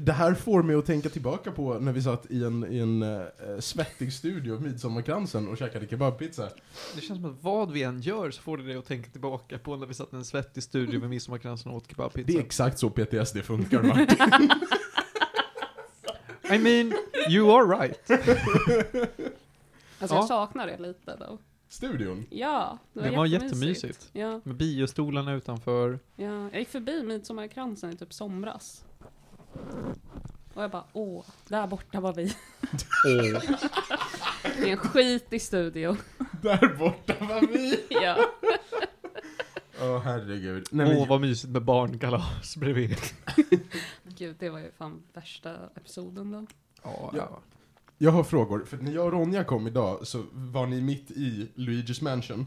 Det här får mig att tänka tillbaka på när vi satt i en, i en eh, svettig studio Midsommarkransen och käkade kebabpizza. Det känns som att vad vi än gör så får det dig att tänka tillbaka på när vi satt i en svettig studio vid Midsommarkransen och åt kebabpizza. Det är exakt så PTSD funkar Martin. I mean, you are right. Alltså Ja. jag saknar det lite då. Studion. Ja, det var, Det var jättemysigt. jättemysigt. Ja, Med biostolarna utanför. ja. Jag gick förbi Midsommarkransen i typ somras. Och jag bara, åh, där borta var vi. Det är en skitig studio. Där borta var vi. Ja. Åh herregud. Åh, Nej, men, vad mysigt med barnkalas bredvid. Gud, det var ju fan värsta episoden då. Ja, Ja. jag har frågor. För när jag och Ronja kom idag så var ni mitt i Luigi's Mansion.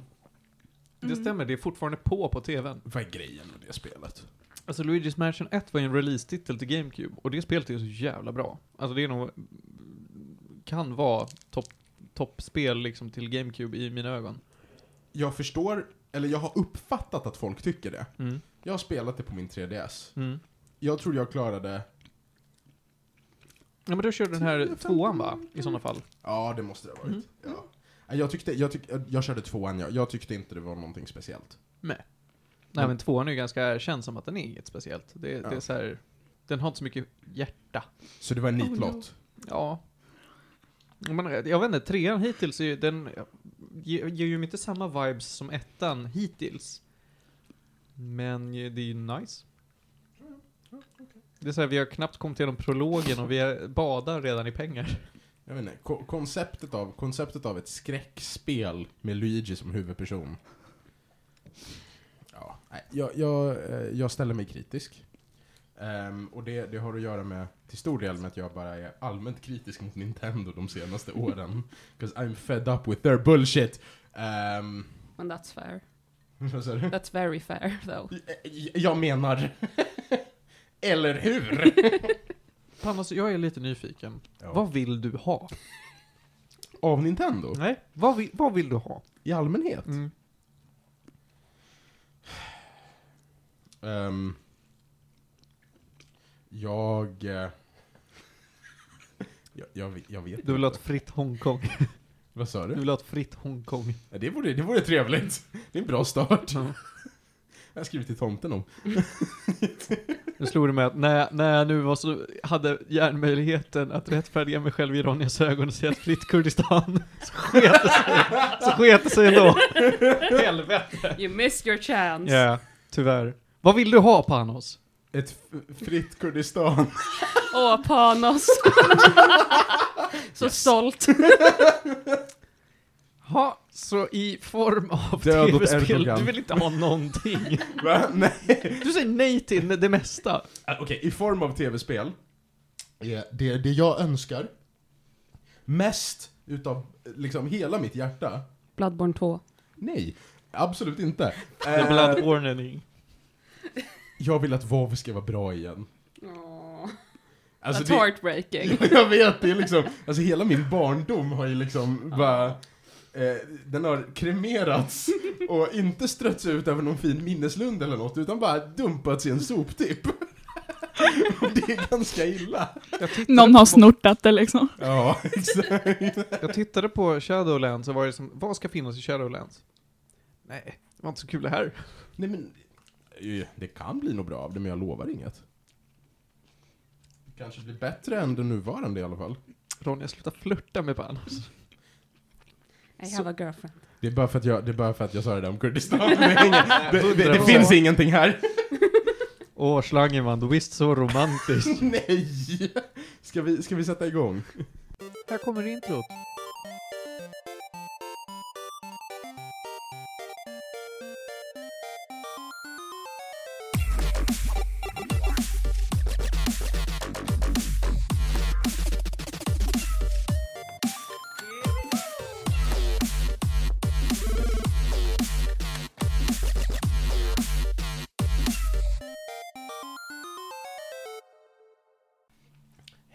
Det stämmer, det är fortfarande på på tvn. Vad är grejen med det spelet? Alltså Luigi's Mansion 1 var ju en release-titel till GameCube, och det spelet är så jävla bra. Alltså det är nog, kan vara topp toppspel liksom till GameCube i mina ögon. Jag förstår, eller jag har uppfattat att folk tycker det. Mm. Jag har spelat det på min 3DS. Mm. Jag tror jag klarade, Ja men då du den här tvåan va? I sådana fall. ja det måste det ha varit. Mm. Ja. Jag, tyckte, jag, tyck, jag körde tvåan ja. jag tyckte inte det var någonting speciellt. Nej Men- men tvåan är ju ganska känd som att den är inget speciellt. Det, det är så här, den har inte så mycket hjärta. Så det var en Oh, nitlott. Ja. Men, jag vet inte, trean hittills är ju, den ger, ger ju inte samma vibes som ettan hittills. Men ju- det är ju nice. Det är så här, vi har knappt kommit igenom prologen och vi är, badar redan i pengar. Jag vet inte, ko- konceptet av, konceptet av ett skräckspel med Luigi som huvudperson. Ja, nej, jag, jag, eh, jag ställer mig kritisk. Ehm, och det, det har att göra med, till stor del med att jag bara är allmänt kritisk mot Nintendo de senaste åren. 'Cause I'm fed up with their bullshit. Um, Men that's fair. That's very fair though. Jag- Jag menar... Eller hur? Panos, jag är lite nyfiken. Ja. Vad vill du ha? Av Nintendo? Nej, vad vill, vad vill du ha? I allmänhet? Mm. Ehm, jag, eh, jag, jag... Jag vet Du vill ha inte. ett fritt Hongkong. Vad sa Du du? vill ha ett fritt Hongkong. Ja, det, vore, det vore trevligt. Det är en bra start. Ja. Jag har skrivit till tomten om. Nu slog det mig att när, jag- när jag nu var så, hade järnmöjligheten att rättfärdiga mig själv i Ronjas ögon och säga ett fritt Kurdistan, så sket det sig, så sket det sig ändå. Helvete. You missed your chance. Ja, tyvärr. Vad vill du ha Panos? Ett fritt Kurdistan. Åh, Panos. Så stolt. Ha, så i form av tv-spel, du vill inte ha någonting. Va? Nej. Du säger nej till det mesta. Ah, Okej, i form av tv-spel. är Det, det jag önskar, mest utav liksom hela mitt hjärta, Bloodborne 2. nej, absolut inte. The Eh, Bloodborne jag vill att WoW ska vara bra igen. Åh. Alltså That's det, heartbreaking. jag vet, det är liksom, alltså hela min barndom har ju liksom bara, eh, den har kremerats och inte strötts ut över någon fin minneslund eller något, utan bara dumpats i en soptipp. och det är ganska illa. Någon har snortat det liksom. Ja, exakt. Jag tittade på Shadowlands och var det som, vad ska finnas i Shadowlands? Nej, det var inte så kul det här. Nej men, det kan bli nog bra av det, men jag lovar inget. Kanske blir bättre än det nuvarande i alla fall. Ronja, sluta flörta med Panos. I have a girlfriend. Det är bara för att jag, det är bara för att jag sa det där om Kurdistan. Det, det, det, det finns ingenting här. Åh, Schlangenman, du visst så romantisk. Nej! Ska vi, ska vi sätta igång? Här kommer introt.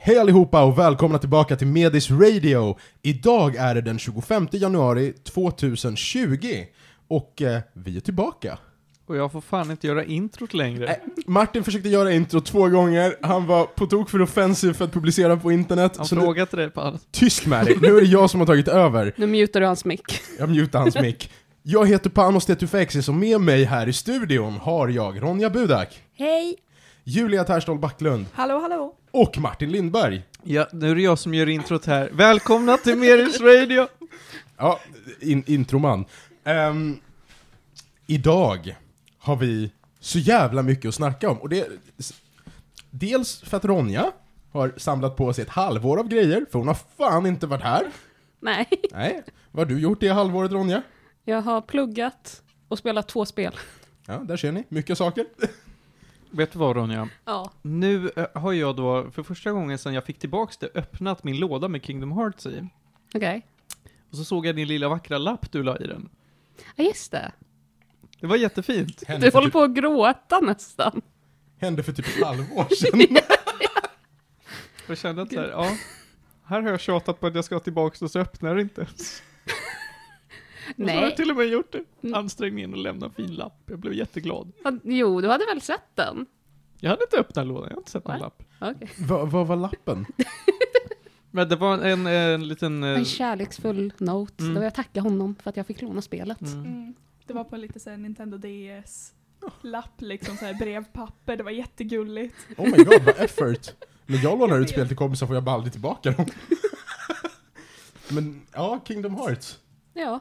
Hej allihopa och välkomna tillbaka till Medis Radio! Idag är det den 25 januari 2020 och eh, vi är tillbaka. Och jag får fan inte göra introt längre. Nej. Martin försökte göra intro två gånger, han var på tok för offensiv för att publicera på internet. Han nu, frågade till dig på allt. tyst med dig, nu är det jag som har tagit över. Nu mutar du hans mick. Jag mutar hans mick. Jag heter Panos Tetufexis och med mig här i studion har jag Ronja Budak, Hej! Julia Terstol Backlund Hallå, hallå. Och Martin Lindberg. Ja, nu är det jag som gör introt här. Välkomna till Meris Radio! Ja, in, introman. Ehm, idag har vi så jävla mycket att snacka om. Och det, dels för att Ronja har samlat på sig ett halvår av grejer, för hon har fan inte varit här. Nej, Nej, vad har du gjort det halvåret Ronja? jag har pluggat och spelat två spel. Ja, där ser ni, mycket saker. Vet du vad Ronja? Ja. Nu eh, har jag då, för första gången sedan jag fick tillbaks det, öppnat min låda med Kingdom Hearts i. Okej. Och så såg jag din lilla vackra lapp du la i den. Ja, just det. Det var jättefint. Hände Du håller typ, på att gråta nästan. hände för typ ett halvår sedan. Jag kände att så här, ja, här har jag tjatat på att jag ska ha tillbaks och så öppnar det inte. Och så har jag Nej. till och med gjort det. Mm. Ansträngningen att lämna en fin lapp. Jag blev jätteglad. Jo, du hade väl sett den? Jag hade inte öppnat lådan, jag har inte sett någon lapp. Okej. Vad var lappen? Men det var en, en liten... eh, En kärleksfull note. Mm. Då vill jag tacka honom för att jag fick låna spelet. mm. Mm. Det var på lite såhär Nintendo DS-lapp, liksom såhär brevpapper. Det var jättegulligt. Oh my god, vad effort. Men jag lånar ut spel till kompisar får jag bara aldrig tillbaka dem. Men, ja, Kingdom Hearts. Ja.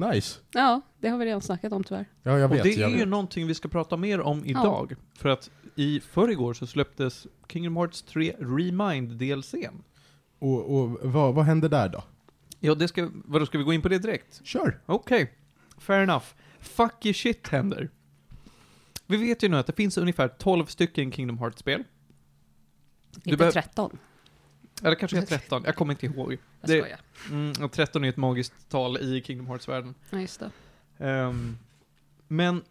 Nice. ja, det har vi redan snackat om tyvärr. Ja, jag Och vet. det jag är ju vet. någonting vi ska prata mer om idag. För att i förrgår så släpptes Kingdom Hearts 3 Remind DLCn. Och, och vad, vad händer där då? Ja, det ska, vadå, ska vi gå in på det direkt? Kör! Okej, fair enough. Fucky shit händer. Vi vet ju nu att det finns ungefär 12 stycken Kingdom Hearts-spel. Inte bör- 13. Eller kanske är 13, jag kommer inte ihåg. Jag Det- skojar. Mm, och 13 är ett magiskt tal i Kingdom Hearts-världen. Ja, just det. Ehm, men,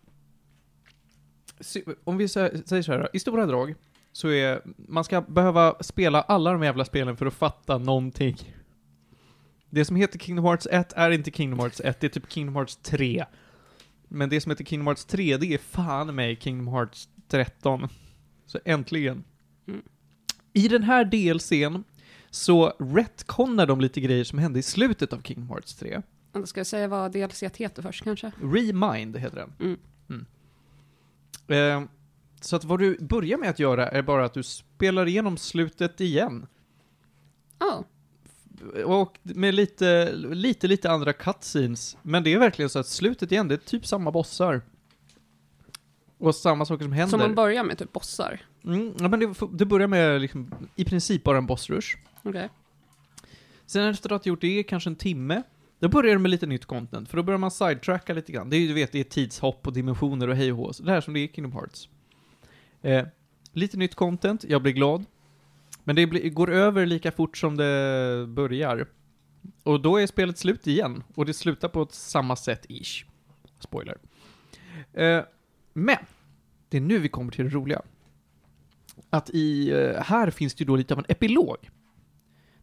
om vi sä- säger så här, då, i stora drag, så är, man ska behöva spela alla de jävla spelen för att fatta någonting. Det som heter Kingdom Hearts 1 är inte Kingdom Hearts 1, det är typ Kingdom Hearts 3. Men det som heter Kingdom Hearts 3, det är fan mig Kingdom Hearts 13. Så äntligen. Mm. I den här DLCn så retconnar de lite grejer som hände i slutet av Kingdom Hearts 3. Ja, Då ska jag säga vad DLC heter först kanske. Remind heter den. Mm. Mm. Eh, så att vad du börjar med att göra är bara att du spelar igenom slutet igen. Ja, Och med lite, lite, lite andra cutscenes. Men det är verkligen så att slutet igen, det är typ samma bossar. Och samma saker som händer. så man börjar med typ bossar. Mm, ja, men det, det börjar med liksom, i princip bara en boss Okej. Okej. Sen efter att ha gjort det, kanske en timme, då börjar det med lite nytt content, för då börjar man sidetracka lite grann. Det är ju, du vet, det är tidshopp och dimensioner och hej och hå. Så Det här som det är i Kingdom Hearts. Eh, lite nytt content, jag blir glad. Men det blir, går över lika fort som det börjar. Och då är spelet slut igen, och det slutar på ett samma sätt, ish. Spoiler. Eh, men, det är nu vi kommer till det roliga. Att i, eh, här finns det ju då lite av en epilog.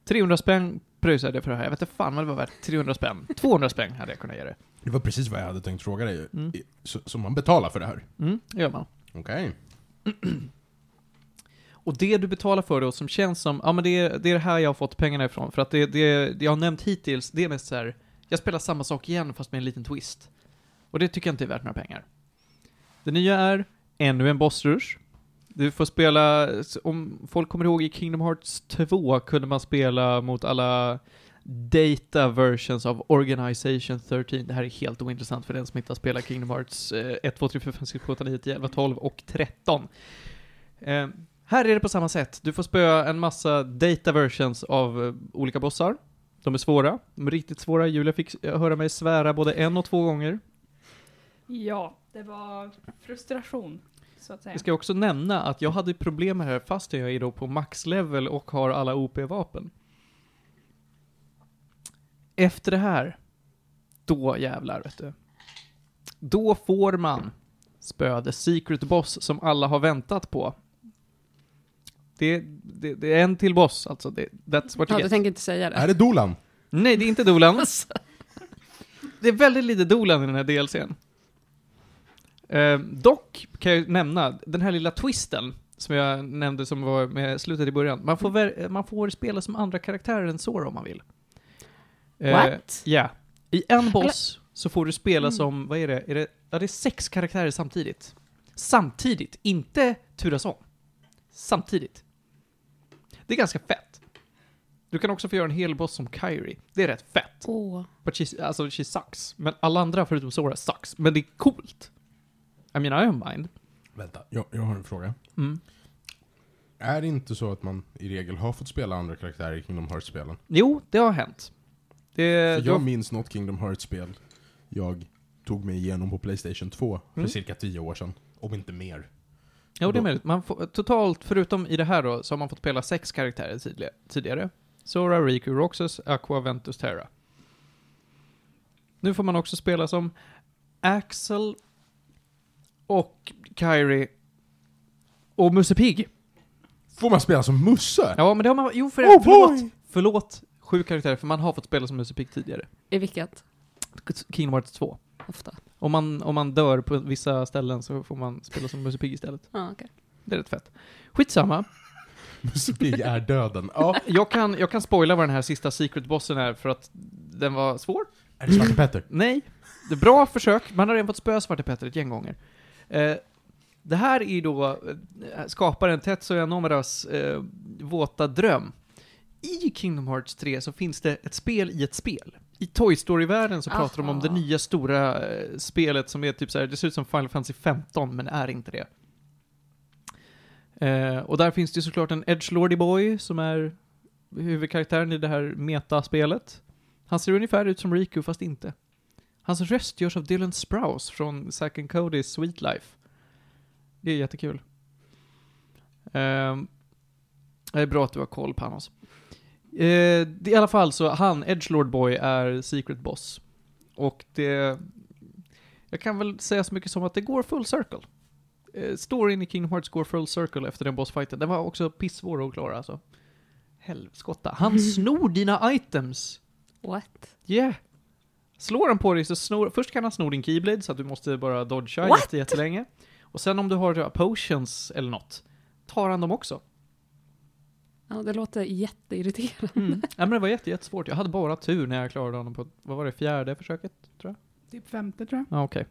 300 spänn pröjsade jag för det här. Jag vet inte fan vad det var värt. 300 spänn. 200 spänn hade jag kunnat ge det. Det var precis vad jag hade tänkt fråga dig. Mm. Så, så man betalar för det här? Mm, det gör man. Okej. Och det du betalar för då, som känns som, ja men det är det, är det här jag har fått pengarna ifrån. För att det, det, det jag har nämnt hittills, det är mest så här, jag spelar samma sak igen fast med en liten twist. Och det tycker jag inte är värt några pengar. Det nya är ännu en boss rush. Du får spela, om folk kommer ihåg i Kingdom Hearts 2 kunde man spela mot alla data versions av Organization 13. Det här är helt ointressant för den som inte har spelat Kingdom Hearts 1, 2, 3, 4, 5, 6, 7, 8, 9, 10, 11, 12 och 13. Eh, här är det på samma sätt. Du får spöa en massa data versions av eh, olika bossar. De är svåra. De är riktigt svåra. Julia fick höra mig svära både en och två gånger. Ja, det var frustration, så att säga. Jag ska också nämna att jag hade problem med det här fast jag är då på maxlevel och har alla OP-vapen. Efter det här, då jävlar vet du. Då får man spöa the secret boss som alla har väntat på. Det, det, det är en till boss, alltså. Det, that's what Ja, you du get. tänker inte säga det. Är det Dolan? Nej, det är inte Dolan. Det är väldigt lite Dolan i den här DLCn. Eh, dock kan jag nämna den här lilla twisten som jag nämnde som var med slutet i början. Man får, ver- man får spela som andra karaktärer än Sora om man vill. Eh, What? Ja. I en boss så får du spela Mm. som, vad är det? Är det, ja, det är sex karaktärer samtidigt. Samtidigt, inte turas om. Samtidigt. Det är ganska fett. Du kan också få göra en hel boss som Kyrie. Det är rätt fett. Åh. But she, alltså, she sucks. Men alla andra förutom Sora sucks. Men det är coolt. I mean, I don't mind. Vänta, jag, jag har en fråga. Mm. Är det inte så att man i regel har fått spela andra karaktärer i Kingdom Hearts-spelen? Jo, det har hänt. Det, För jag var, minns något Kingdom Hearts-spel jag tog mig igenom på Playstation 2 för Mm. cirka 10 år sedan. Om inte mer. jo, det är då- möjligt. Man får, totalt, förutom i det här då, så har man fått spela sex karaktärer tidigare. Sora, Riku, Roxas, Aqua, Ventus, Terra. Nu får man också spela som Axel och Kyrie och Musse Pigg. Får man spela som Musse? Ja, men det har man... Jo, för, Oh förlåt! boy! Förlåt, sju karaktärer, för man har fått spela som Musse Pigg tidigare. I vilket? Kingdom Hearts 2. Ofta. Om man, om man dör på vissa ställen så får man spela som Musse Pigg istället. Ja, okej. Det är rätt fett. Skitsamma. Musse Pigg är döden. Ja. Jag kan, jag kan spoila vad den här sista secret-bossen är för att den var svår. Är det Svarte Petter? Nej. Det är bra försök. Man har redan fått spöa Svarte Petter ett gäng gånger. Eh, det här är då eh, skaparen Tetsuya Nomuras eh, våta dröm. I Kingdom Hearts 3 så finns det ett spel i ett spel. I Toy Story-världen så pratar de om det Aha. nya stora eh, spelet som är typ så här, det ser ut som Final Fantasy 15 men är inte det. Eh, och där finns det såklart en Edgelordy Boy som är huvudkaraktären i det här metaspelet. Han ser ungefär ut som Riku fast inte. Hans röst görs av Dylan Sprouse från Zack and Cody's Sweet Life. Det är jättekul. Ehm, det är bra att du har koll Panos. Uh, I alla fall så, han, Edgelord Boy, är Secret Boss. Och det... Jag kan väl säga så mycket som att det går full circle. Uh, storyn i Kingdom Hearts går full circle efter den bossfighten. Den var också pissvår att klara alltså. Helskotta. Han snor dina items! What? Yeah. Slår han på dig så snor, först kan han sno din keyblade så att du måste bara dodga What? jätte, jättelänge. Och sen om du har potions eller något, tar han dem också. Ja, det låter jätteirriterande. Mm. ja, men det var jätte, jättesvårt. Jag hade bara tur när jag klarade honom på, vad var det, fjärde försöket? Tror jag? Typ femte tror jag. Ja, okej.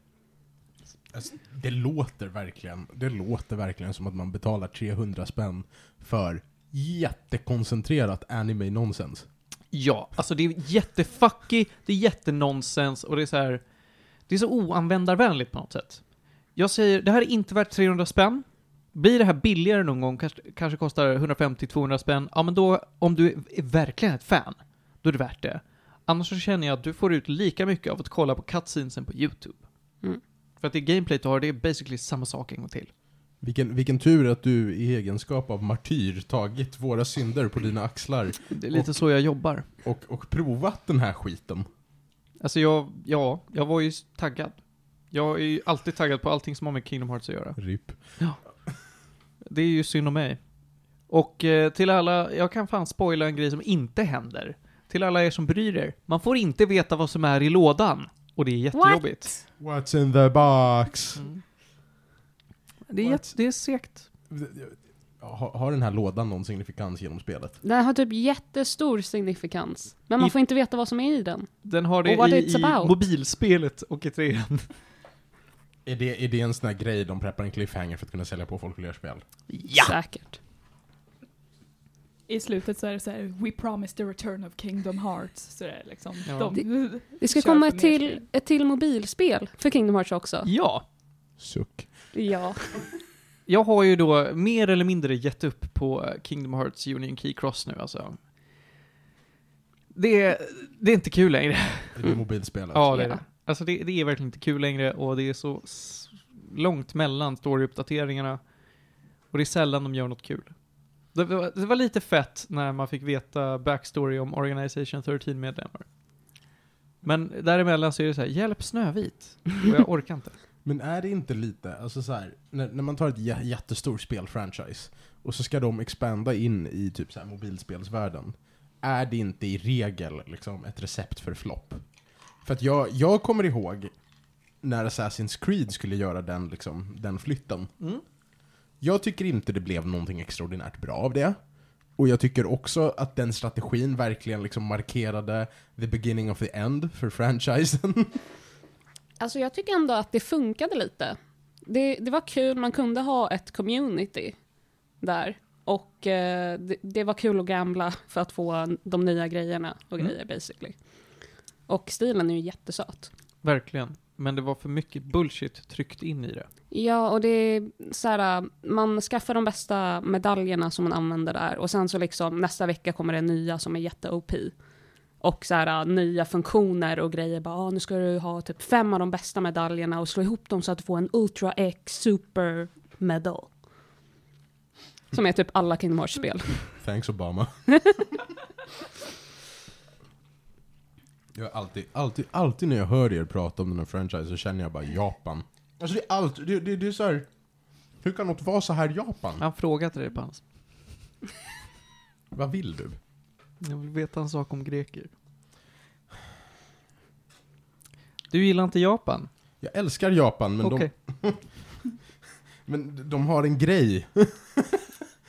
Alltså, det låter verkligen, det låter verkligen som att man betalar 300 spänn för jättekoncentrerat anime nonsens. Ja, alltså det är jättefucky, det är jättenonsens och det är så här. Det är så oanvändarvänligt på något sätt. Jag säger, det här är inte värt 300 spänn. Blir det här billigare någon gång, kanske, kanske kostar 150-200 spänn, ja men då, om du är verkligen ett fan, då är det värt det. Annars så känner jag att du får ut lika mycket av att kolla på cutscenesen på YouTube. Mm. För att det gameplay du har, det är basically samma sak en gång till. Vilken, vilken tur att du i egenskap av martyr tagit våra synder på dina axlar Det är lite Och- så jag jobbar. och, och provat den här skiten. Alltså jag, ja, jag var ju taggad. Jag är ju alltid taggad på allting som har med Kingdom Hearts att göra. RIP. Det är ju synd om mig. Och eh, till alla, jag kan fan spoila en grej som inte händer. Till alla er som bryr er, man får inte veta vad som är i lådan. Och det är jättejobbigt. What's in the box? Mm. Det är, jätte, det är segt. Har, har den här lådan någon signifikans genom spelet? Den har typ jättestor signifikans. Men man I- får inte veta vad som är i den. Den har det Och i, i mobilspelet och i trean. Är det, är det en sån här grej de preppar en cliffhanger för att kunna sälja på folk fler spel? Säkert. I slutet så är det så här, We promise the return of Kingdom Hearts. Så det är liksom, Ja. de, Det ska Kör komma ett till, ett till mobilspel för Kingdom Hearts också. Ja. Suck. Ja. Jag har ju då mer eller mindre gett upp på eh, Kingdom Hearts Union Key Cross nu alltså. Det är, det är inte kul längre. Är det Mm. mobilspelet? Ja, det är det. Alltså det, det är verkligen inte kul längre och det är så långt mellan storyuppdateringarna. Och det är sällan de gör något kul. Det var, det var lite fett när man fick veta backstory om Organization 13-medlemmar. Men däremellan så är det så här, hjälp Snövit. Och jag orkar inte. Men är det inte lite, alltså så här, när, när man tar ett jä- jättestort spelfranchise och så ska de expanda in i typ så här mobilspelsvärlden. Är det inte i regel liksom ett recept för flopp? För att jag, jag kommer ihåg när Assassin's Creed skulle göra den, liksom, den flytten. Mm. Jag tycker inte det blev någonting extraordinärt bra av det. Och jag tycker också att den strategin verkligen liksom markerade the beginning of the end för franchisen. Alltså jag tycker ändå att det funkade lite. Det, det var kul, man kunde ha ett community där. Och eh, det, det var kul att gambla för att få de nya grejerna och Mm. grejer basically. Och stilen är ju jättesöt. Verkligen. Men det var för mycket bullshit tryckt in i det. Ja, och det är så här, man skaffar de bästa medaljerna som man använder där och sen så liksom nästa vecka kommer det nya som är jätte-OP. Och så här, nya funktioner och grejer. Bara, ah, nu ska du ha typ fem av de bästa medaljerna och slå ihop dem så att du får en Ultra X Super Medal. Som är typ alla Kingdom Hearts-spel. Thanks Obama. jag har alltid, alltid, alltid när jag hör er prata om den här franchisen så känner jag bara Japan. Alltså det är allt, det, det, det är så här. Hur kan något vara så här Japan? Han frågade dig på hans. Vad vill du? Jag vill veta en sak om greker. Du gillar inte Japan? Jag älskar Japan, men, Okej. de, men de har en grej.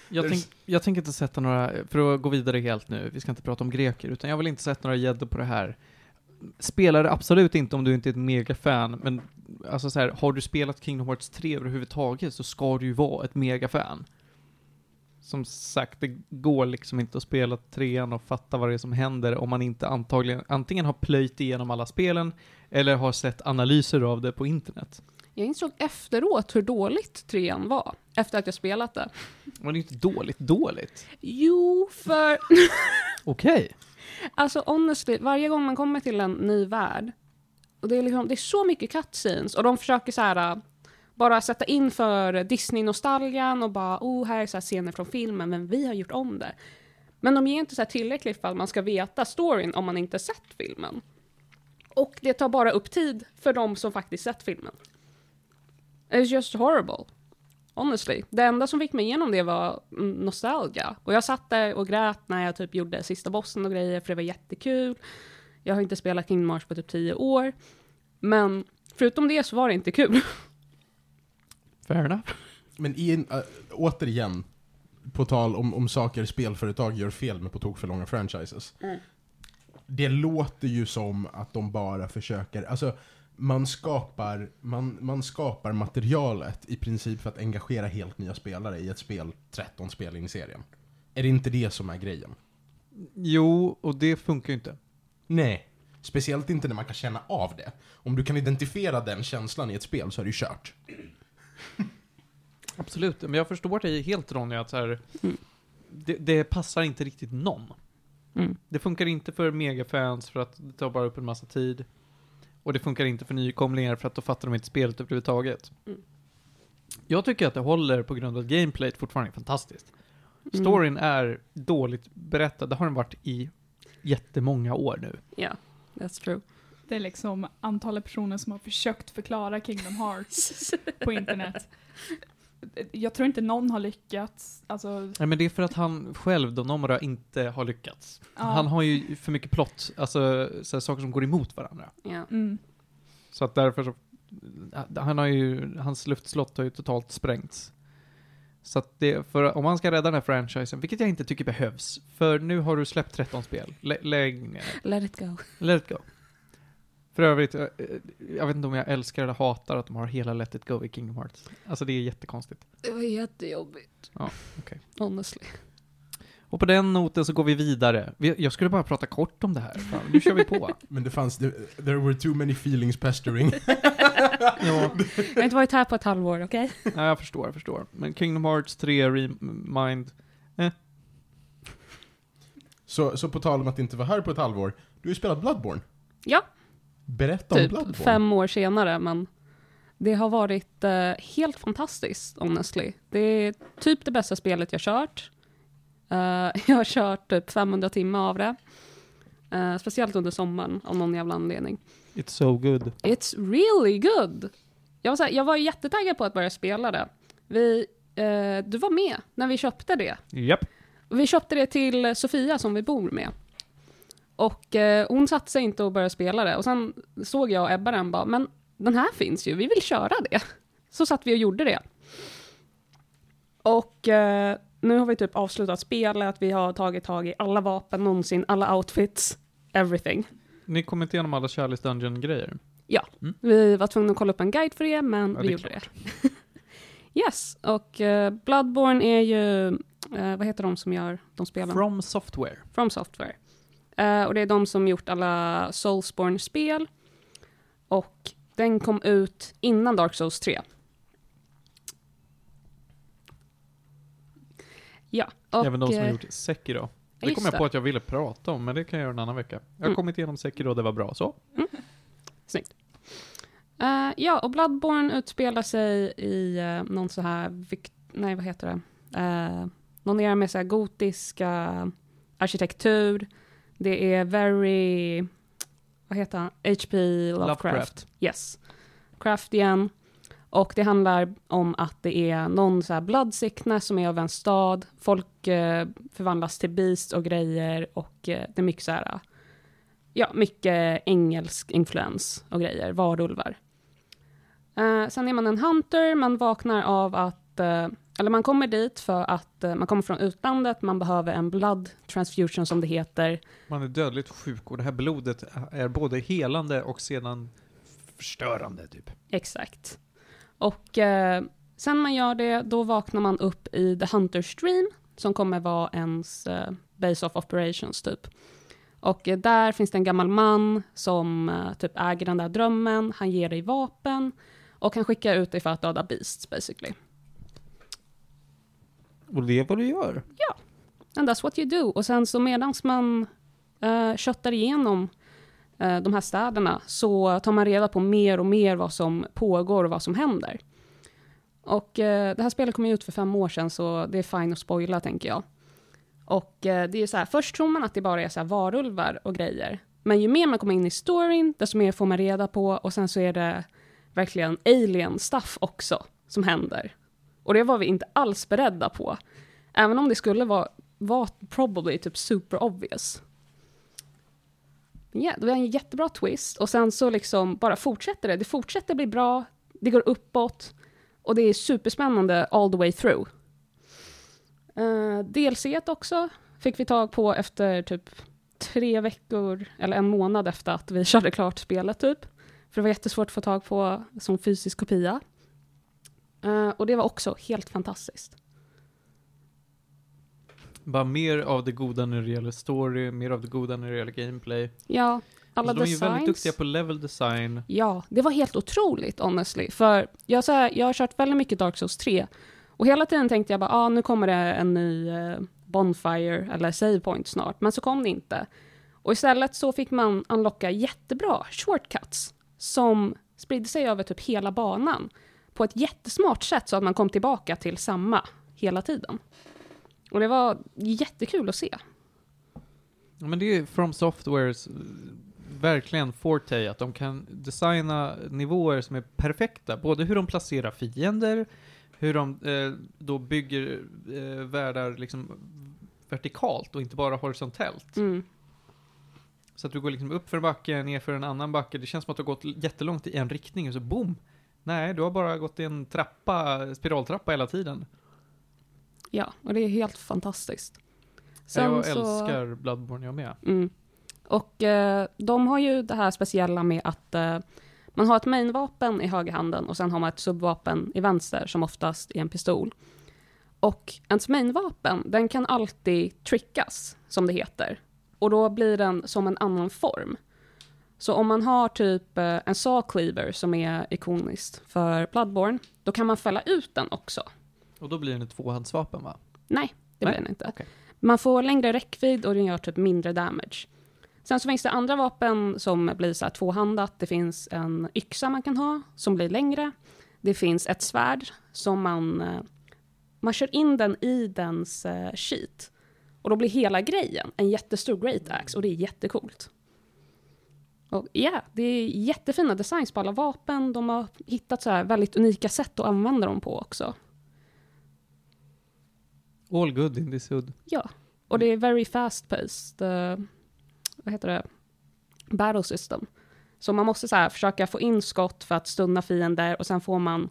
Jag, tänk, jag tänker inte sätta några, för att gå vidare helt nu, vi ska inte prata om greker, utan jag vill inte sätta några gäddor på det här. Spelar det absolut inte om du inte är ett megafan, men alltså så här, har du spelat Kingdom Hearts 3 överhuvudtaget så ska du ju vara ett megafan. Som sagt, det går liksom inte att spela trean och fatta vad det är som händer om man inte antagligen, antingen har plöjt igenom alla spelen, eller har sett analyser av det på internet. Jag insåg efteråt hur dåligt trean var. Efter att jag spelat det. Och det är inte dåligt, dåligt. Jo, för Okej. Alltså honestly, varje gång man kommer till en ny värld, och det är, liksom, det är så mycket cutscenes, och de försöker så här bara sätta in för Disney-nostalgian och bara oh, här är så här scener från filmen, men vi har gjort om det. Men de ger inte så här tillräckligt för att man ska veta storyn om man inte sett filmen. Och det tar bara upp tid för de som faktiskt sett filmen. It's just horrible. Honestly. Det enda som fick mig igenom det var mm, nostalgia. Och jag satt där och grät när jag typ gjorde sista bossen och grejer, för det var jättekul. Jag har inte spelat Kingdom Hearts på typ tio år. Men förutom det så var det inte kul. Fair enough. Men i en, äh, återigen, på tal om, om saker spelföretag gör fel med på tok för långa franchises. Mm. Det låter ju som att de bara försöker, alltså man skapar, man, man skapar materialet i princip för att engagera helt nya spelare i ett spel 13 spel in i serien. Är det inte det som är grejen? Jo, och det funkar ju inte. Nej. Speciellt inte när man kan känna av det. Om du kan identifiera den känslan i ett spel så är det ju kört. Absolut, men jag förstår dig helt Ronny att så här, Mm. det, det passar inte riktigt någon. Mm. Det funkar inte för megafans för att det tar bara upp en massa tid. Och det funkar inte för nykomlingar för att då fattar de inte spelet överhuvudtaget. Mm. Jag tycker att det håller på grund av att gameplayet fortfarande är fantastiskt. Mm. Storyn är dåligt berättad, det har den varit i jättemånga år nu. Ja, that's true. Det är liksom antalet personer som har försökt förklara Kingdom Hearts på internet. Jag tror inte någon har lyckats. Alltså, Nej men det är för att han själv, då Nomura, inte har lyckats. ja. Han har ju för mycket plott, alltså så här, saker som går emot varandra. Ja. Mm. Så att därför så, han har ju, hans luftslott har ju totalt sprängts. Så att det, för om man ska rädda den här franchisen, vilket jag inte tycker behövs, för nu har du släppt 13 spel. Lä, lägg, Let it go. let it go. För övrigt, eh, jag vet inte om jag älskar eller hatar att de har hela Let it go i Kingdom Hearts. Alltså det är jättekonstigt. Det var jättejobbigt. Ja, okej. Honestly. Och på den noten så går vi vidare. Vi- Jag skulle bara prata kort om det här. Fan, nu kör vi på. Men det fanns, det- there were too many feelings pestering. ja. Jag har inte varit här på ett halvår, okej? Ja, jag förstår, jag förstår. Men Kingdom Hearts 3 Remind, så, så på tal om att inte vara här på ett halvår, du har ju spelat Bloodborne. Ja, Berätta om typ Bloodborne. fem år senare, men det har varit eh, helt fantastiskt, honestly. Det är typ det bästa spelet jag kört. Eh, jag har kört typ 500 timmar av det. Eh, speciellt under sommaren, av någon jävla anledning. It's so good. It's really good! Jag var, så här, jag var jättetaggad på att börja spela det. Vi, eh, du var med när vi köpte det. Japp. Och Vi köpte det till Sofia som vi bor med. Och eh, hon satte sig inte och började spela det. Och sen såg jag och Ebba den bara, men den här finns ju, vi vill köra det. Så satt vi och gjorde det. Och eh, nu har vi typ avslutat spelet, vi har tagit tag i alla vapen någonsin, alla outfits, everything. Ni kom inte igenom alla Charlies Dungeon-grejer? Vi var tvungna att kolla upp en guide för det, men Ja, vi det gjorde det. yes, och eh, Bloodborne är ju, eh, vad heter de som gör de spelen? From Software. From Software. Eh, och det är de som gjort alla Soulsborne-spel. Och den kom ut innan Dark Souls 3. Ja, och... Även de som har eh, gjort Sekiro. Det kom jag på att jag ville prata om, men det kan jag göra en annan vecka. Jag har Mm. kommit igenom Sekiro det var bra, så. Eh, ja, och Bloodborne utspelar sig i uh, någon så här, nej vad heter det, uh, någon era med så här gotiska arkitektur. Det är very, vad heter han, H.P. Lovecraft. Lovecraft. Yes. Craftian. Och det handlar om att det är någon så här blood sickness som är av en stad. Folk eh, förvandlas till beast och grejer och eh, det är mycket så här, ja, mycket engelsk influens och grejer, varulvar. Eh, sen är man en hunter, man vaknar av att, eh, eller man kommer dit för att eh, man kommer från utlandet, man behöver en blood transfusion som det heter. Man är dödligt sjuk och det här blodet är både helande och sedan förstörande, typ. Exakt. Och eh, sen man gör det, då vaknar man upp i The Hunter Stream, som kommer vara ens eh, base of operations, typ. Och eh, där finns det en gammal man som eh, typ äger den där drömmen, han ger dig vapen och han skickar ut dig för att döda beasts, basically. Och det är vad du gör. Ja. And that's what you do. Och sen så medans man uh, köttar igenom uh, de här städerna så tar man reda på mer och mer vad som pågår och vad som händer. Och uh, det här spelet kom ju ut för fem år sedan så det är fine att spoila tänker jag. Och det är ju så här, först tror man att det bara är så här varulvar och grejer. Men ju mer man kommer in i storyn, desto mer får man reda på och sen så är det verkligen alien stuff också som händer. Och det var vi inte alls beredda på. Även om det skulle vara var probably typ super obvious. Ja, yeah, det var en jättebra twist och sen så liksom bara fortsätter det. Det fortsätter bli bra, det går uppåt och det är superspännande all the way through. Eh, uh, DLC också fick vi tag på efter typ tre veckor, eller en månad efter att vi körde klart spelet typ. För det var jättesvårt att få tag på som fysisk kopia. Uh, och det var också helt fantastiskt. Bara mer av det goda när det gäller story, mer av det goda när det gäller gameplay. Ja, alla alltså, de är ju väldigt designs. duktiga på level design. Ja, det var helt otroligt honestly. För jag, så här, jag har kört väldigt mycket Dark Souls 3. Och hela tiden tänkte jag bara, ah, nu kommer det en ny eh, Bonfire eller Save Point snart. Men så kom det inte. Och istället så fick man unlocka jättebra shortcuts som spridde sig över typ hela banan på ett jättesmart sätt så att man kom tillbaka till samma hela tiden. Och det var jättekul att se. Ja, Men det är ju From Softwares eh, verkligen forte, att de kan designa nivåer som är perfekta. Både hur de placerar fiender, hur de eh, då bygger eh, världar liksom vertikalt och inte bara horisontellt. Mm. Så att du går liksom upp för en backe, ner för en annan backe. Det känns som att du har gått jättelångt i en riktning och så boom! Nej, du har bara gått i en trappa, spiraltrappa hela tiden. Ja, och det är helt fantastiskt. jag så- älskar Bloodborne jag med. Mm. Och eh, de har ju det här speciella med att eh, man har ett mainvapen i högerhanden och sen har man ett subvapen i vänster som oftast är en pistol. Och ens mainvapen, den kan alltid trickas, som det heter. Och då blir den som en annan form. Så om man har typ eh, en saw cleaver som är ikoniskt för Bloodborne, då kan man fälla ut den också. Och då blir den ett tvåhandsvapen va? Nej, det Nej, blir den inte. okej. Man får längre räckvidd och den gör typ mindre damage. Sen så finns det andra vapen som blir så här tvåhandat. Det finns en yxa man kan ha som blir längre. Det finns ett svärd som man... eh, Man kör in den i dens eh, sheet. Och då blir hela grejen en jättestor great axe och det är jättecoolt. Och ja, det är jättefina designs på alla vapen. De har hittat så här väldigt unika sätt att använda dem på också. All good in this hood. Ja, och det är very fast paced. Uh, vad heter det? Battle system. Så man måste så här försöka få in skott för att stunna fiender och sen får man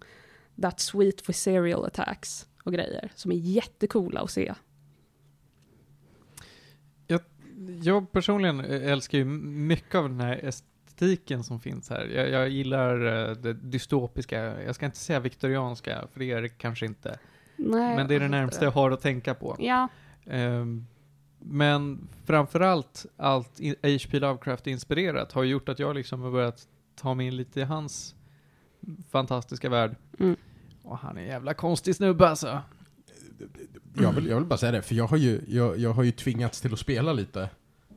that sweet for serial attacks och grejer som är jättecoola att se. Jag personligen älskar ju mycket av den här estetiken som finns här. Jag, jag gillar det dystopiska, jag ska inte säga viktorianska, för det är det kanske inte. Nej, Men det är det närmaste jag har att tänka på. Ja, Ehm, men framförallt allt H.P. Lovecraft-inspirerat har gjort att jag liksom har börjat ta mig in lite i hans fantastiska värld. Mm. Och han är en jävla konstig snubbe alltså. Jag vill, jag vill bara säga det, för jag har ju, jag, jag har ju tvingats till att spela lite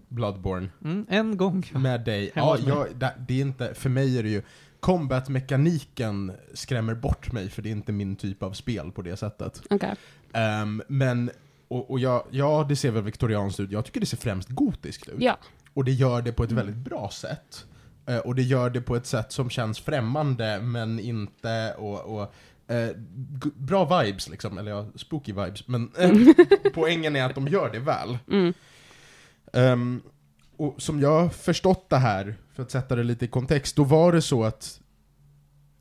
Bloodborne Mm, en gång. med dig. Ja, jag, det, är inte, för mig är det ju, combat-mekaniken skrämmer bort mig, för det är inte min typ av spel på det sättet. okej. Ehm, men, och, och jag, ja, det ser väl viktorianskt ut. Jag tycker det ser främst gotiskt ut. Ja, Och det gör det på ett väldigt bra sätt. Eh, och det gör det på ett sätt som känns främmande, men inte, och, och eh, bra vibes liksom, eller ja, spooky vibes. Men eh, poängen är att de gör det väl. mm. Ehm, och som jag har förstått det här, för att sätta det lite i kontext, då var det så att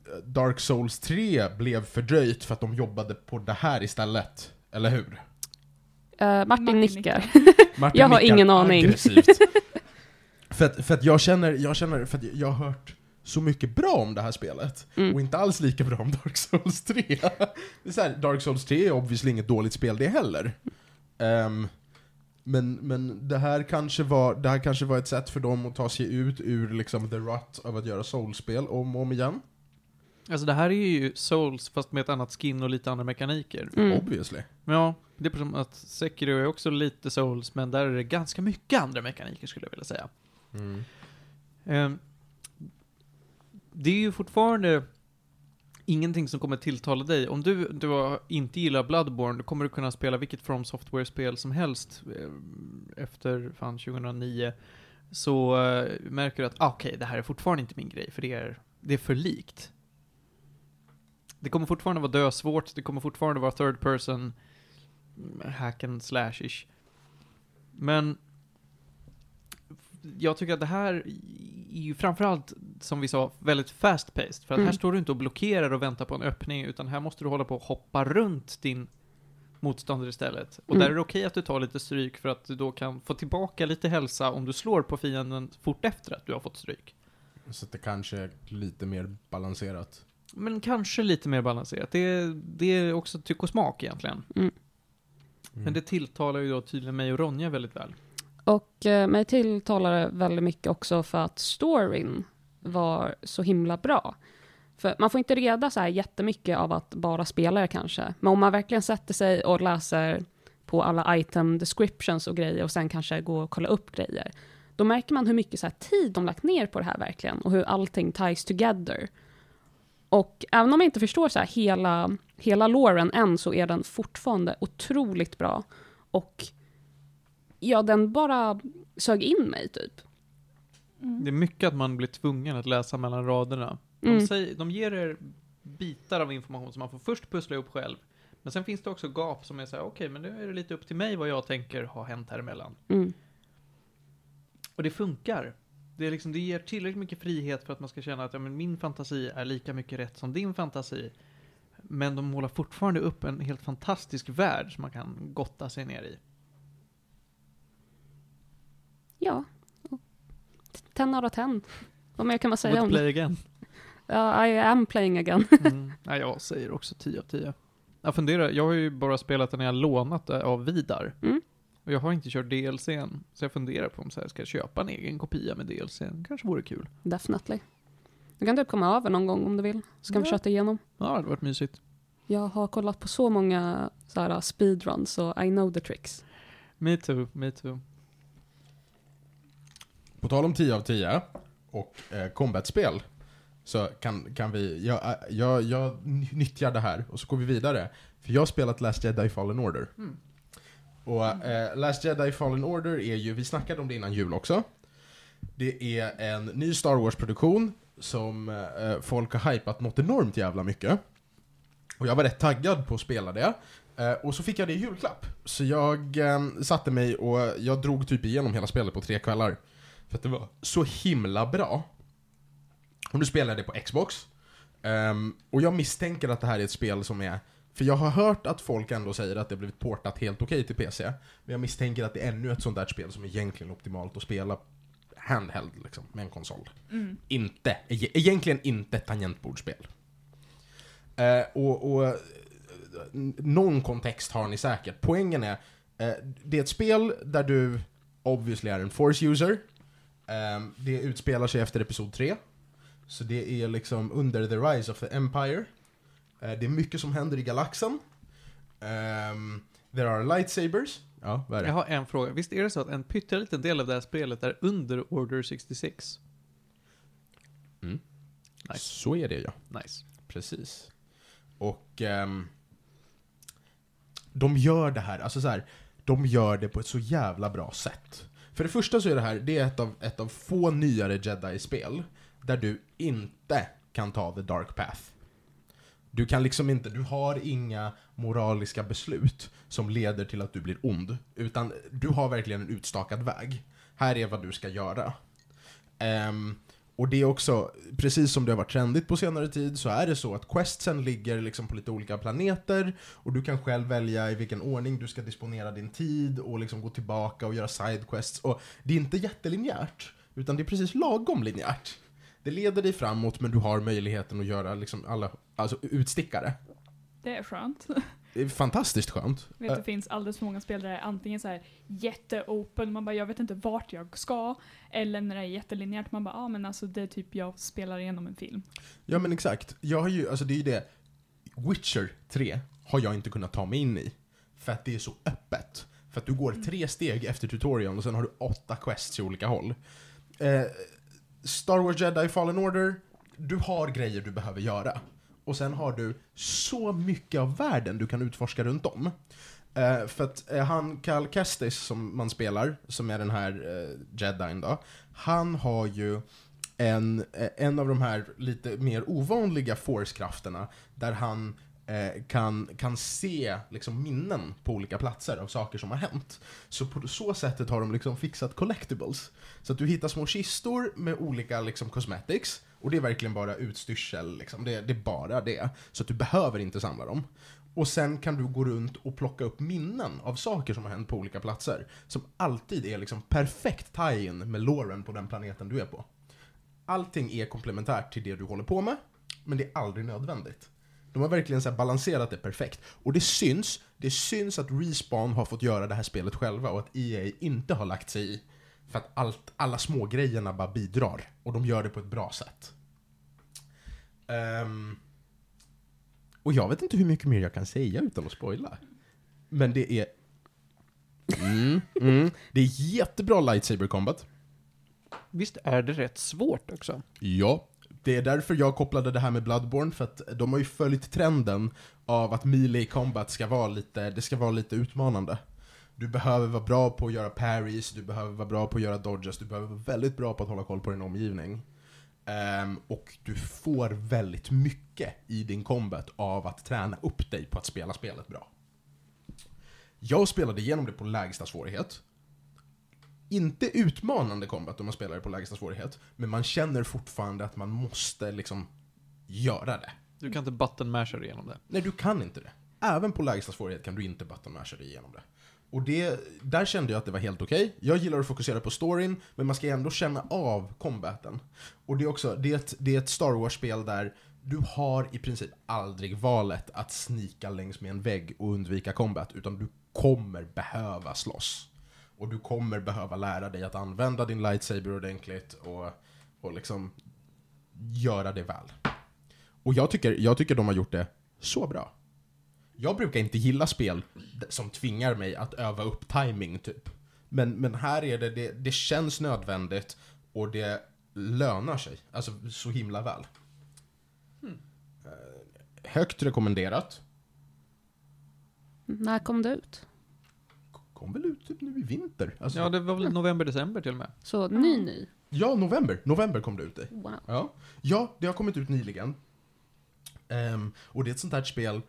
eh, Dark Souls 3 blev fördröjt för att de jobbade på det här istället. Eller hur? Eh, Martin, Martin nickar. Martin Jag har ingen aning. aggressivt. för, att, för att jag känner, jag känner, för att jag har hört så mycket bra om det här spelet. Mm. Och inte alls lika bra om Dark Souls 3. det är så här, Dark Souls 3 är obviously inget dåligt spel det heller. Ehm, men, men det, här kanske var, det här kanske var ett sätt för dem att ta sig ut ur liksom the rut av att göra Souls-spel om och om igen. Alltså det här är ju Souls fast med ett annat skin och lite andra mekaniker. Mm. Obviously. Ja, det är som att Sekiro är också lite Souls, men där är det ganska mycket andra mekaniker skulle jag vilja säga. Ehm, det är ju fortfarande ingenting som kommer tilltala dig. Om du, du inte gillar Bloodborne, då kommer du kunna spela vilket From Software-spel som helst eh, efter fan 2009. Så eh, märker du att, ah, okej, det här är fortfarande inte min grej, för det är, det är för likt. Det kommer fortfarande vara dösvårt, det kommer fortfarande vara third person, hack and slash-ish. Men jag tycker att det här är ju framförallt, som vi sa, väldigt fast-paced. För att här Mm. står du inte och blockerar och väntar på en öppning, utan här måste du hålla på och hoppa runt din motståndare istället. Och Mm. där är det okej att du tar lite stryk för att du då kan få tillbaka lite hälsa om du slår på fienden fort efter att du har fått stryk. Så att det kanske är lite mer balanserat. Men kanske lite mer balanserat. Det är, det är också tyck och smak egentligen. Mm. Men det tilltalar ju då tydligen mig och Ronja väldigt väl. Och eh, mig tilltalar det väldigt mycket också för att storyn var så himla bra. För man får inte reda så här jättemycket av att bara spela det kanske. Men om man verkligen sätter sig och läser på alla item descriptions och grejer och sen kanske går och kollar upp grejer. Då märker man hur mycket så här tid de lagt ner på det här verkligen och hur allting ties together. Och även om jag inte förstår så här hela, hela loren än så är den fortfarande otroligt bra. Och ja, den bara sög in mig typ. Mm. Det är mycket att man blir tvungen att läsa mellan raderna. De, Mm. säger, de ger er bitar av information som man får först pussla ihop själv. Men sen finns det också gap som är så här: okej, men nu är det lite upp till mig vad jag tänker ha hänt här emellan. Mm. Och det funkar. Det, är liksom, det ger tillräckligt mycket frihet för att man ska känna att ja, men min fantasi är lika mycket rätt som din fantasi. Men de målar fortfarande upp en helt fantastisk värld som man kan gotta sig ner i. Ja. 10 out of 10. Vad mer kan man säga Would om det? play again. Ja, I am playing again. Mm. Ja, jag säger också 10 av 10. Jag funderar, jag har ju bara spelat den jag lånat det av Vidar. Mm. Och jag har inte kört DLCn. Så jag funderar på om så här, ska jag köpa en egen kopia med DLCn? Kanske vore kul. Definitely. Du kan typ komma över någon gång om du vill. Så kan vi Ja. köta igenom. Ja, det hade varit mysigt. Jag har kollat på så många så här, speedruns så I know the tricks. Me too, me too. På tal om 10 av 10 och eh, combat-spel så kan, kan vi, jag, eh, jag, jag nyttjar det här och så går vi vidare. För jag har spelat Last Jedi Fallen Order. Mm. Och eh, Last Jedi Fallen Order är ju, vi snackade om det innan jul också. Det är en ny Star Wars-produktion som eh, folk har hypat något enormt jävla mycket. Och jag var rätt taggad på att spela det. Eh, och så fick jag det i julklapp. Så jag eh, satte mig och jag drog typ igenom hela spelet på tre kvällar. För att det var så himla bra. Och du spelar det på Xbox. Ehm, och jag misstänker att det här är ett spel som är för jag har hört att folk ändå säger att det har blivit portat helt okej till PC. Men jag misstänker att det är ännu ett sånt där spel som är egentligen optimalt att spela handheld liksom, med en konsol. Mm. Inte, e- egentligen inte ett tangentbordsspel. Eh, och, och eh, någon kontext har ni säkert. Poängen är, eh, det är ett spel där du obviously är en force user. Eh, det utspelar sig efter Episod 3. Så det är liksom under the rise of the Empire. Eh, det är mycket som händer i galaxen. Ehm, there are lightsabers. Ja, vad är det? Jag har en fråga. Visst är det så att en pytteliten del av det här spelet är under Order 66? Mm. Nice. Så är det ja. Nice. Precis. Och ehm, de gör det här, alltså så här, de gör det på ett så jävla bra sätt. För det första så är det här, det är ett av, ett av få nyare Jedi-spel där du inte kan ta the dark path. Du kan liksom inte, du har inga moraliska beslut som leder till att du blir ond. Utan du har verkligen en utstakad väg. Här är vad du ska göra. Um, och det är också, precis som det har varit trendigt på senare tid, så är det så att questsen ligger liksom på lite olika planeter och du kan själv välja i vilken ordning du ska disponera din tid och liksom gå tillbaka och göra sidequests. Och det är inte jättelinjärt, utan det är precis lagom linjärt. Det leder dig framåt, men du har möjligheten att göra liksom alla, alltså utstickare. Det är skönt. Det är fantastiskt skönt. Vet, det finns alldeles för många spel där det är antingen så här jätteopen, man bara jag vet inte vart jag ska, eller när det är jättelinjärt, man bara ja ah, men alltså det är typ jag spelar igenom en film. Ja men exakt. Jag har ju, alltså det är ju det. Witcher 3 har jag inte kunnat ta mig in i. För att det är så öppet. För att du går tre steg efter tutorialen och sen har du åtta quests i olika håll. Eh, Star Wars Jedi Fallen Order, du har grejer du behöver göra. Och sen har du så mycket av världen du kan utforska runt om. Eh, för att eh, han, Cal Kestis, som man spelar, som är den här eh, jedin då, han har ju en, eh, en av de här lite mer ovanliga force-krafterna där han eh, kan, kan se liksom, minnen på olika platser av saker som har hänt. Så på så sättet har de liksom fixat collectibles. Så att du hittar små kistor med olika liksom, cosmetics, och det är verkligen bara utstyrsel, liksom. det, det är bara det. Så att du behöver inte samla dem. Och sen kan du gå runt och plocka upp minnen av saker som har hänt på olika platser. Som alltid är liksom perfekt tie-in med loren på den planeten du är på. Allting är komplementärt till det du håller på med, men det är aldrig nödvändigt. De har verkligen så här balanserat det perfekt. Och det syns, det syns att Respawn har fått göra det här spelet själva och att EA inte har lagt sig i. För att allt, alla små grejerna bara bidrar. Och de gör det på ett bra sätt. Ehm, och jag vet inte hur mycket mer jag kan säga utan att spoila. Men det är... Mm, mm, det är jättebra lightsaber combat. Visst är det rätt svårt också? Ja, det är därför jag kopplade det här med Bloodborne, för att de har ju följt trenden av att melee combat ska vara lite, det ska vara lite utmanande. Du behöver vara bra på att göra parries, du behöver vara bra på att göra dodges, du behöver vara väldigt bra på att hålla koll på din omgivning. Ehm, och du får väldigt mycket i din combat av att träna upp dig på att spela spelet bra. Jag spelade igenom det på lägsta svårighet. Inte utmanande combat om man spelar det på lägsta svårighet, men man känner fortfarande att man måste liksom göra det. Du kan inte button masha igenom det. Nej, du kan inte det. Även på lägsta svårighet kan du inte button masha dig igenom det. Och det, där kände jag att det var helt okej. Jag gillar att fokusera på storyn, men man ska ändå känna av combaten. Och det är också, det är ett, det är ett Star Wars-spel där du har i princip aldrig valet att snika längs med en vägg och undvika combat, utan du kommer behöva slåss. Och du kommer behöva lära dig att använda din lightsaber ordentligt och, och liksom göra det väl. Och jag tycker, jag tycker de har gjort det så bra. Jag brukar inte gilla spel som tvingar mig att öva upp timing typ. Men, men här är det, det, det känns nödvändigt och det lönar sig. Alltså så himla väl. Eh, högt rekommenderat. När kom det ut? Kom väl ut typ nu i vinter. Alltså, Ja, det var väl november, december till och med. Så ny, ny. ja, november. November kom det ut i. Wow. Ja, ja det har kommit ut nyligen. Ehm, och det är ett sånt här spel,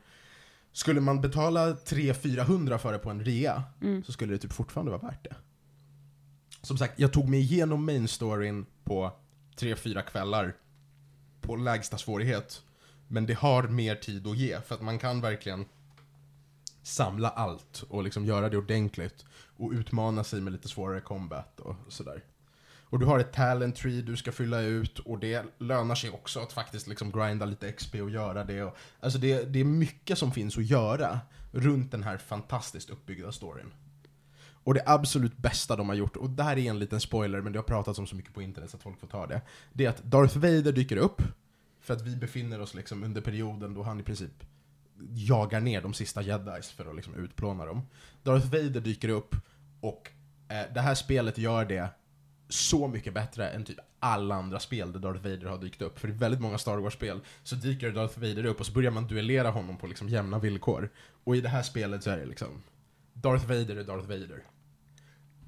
skulle man betala 300-400 för det på en rea, Mm. så skulle det typ fortfarande vara värt det. Som sagt, jag tog mig igenom main storyn på 3-4 kvällar. på lägsta svårighet. Men det har mer tid att ge, för att man kan verkligen samla allt och liksom göra det ordentligt. Och utmana sig med lite svårare combat och sådär. Och du har ett talent tree du ska fylla ut och det lönar sig också att faktiskt liksom grinda lite XP och göra det. Och, alltså det, det är mycket som finns att göra runt den här fantastiskt uppbyggda storyn. Och det absolut bästa de har gjort, och det här är en liten spoiler men det har pratats om så mycket på internet så att folk får ta det. Det är att Darth Vader dyker upp, för att vi befinner oss liksom under perioden då han i princip jagar ner de sista jedis för att liksom utplåna dem. Darth Vader dyker upp och eh, det här spelet gör det så mycket bättre än typ alla andra spel där Darth Vader har dykt upp. För i väldigt många Star Wars-spel så dyker Darth Vader upp och så börjar man duellera honom på liksom jämna villkor. Och i det här spelet så är det liksom Darth Vader är Darth Vader.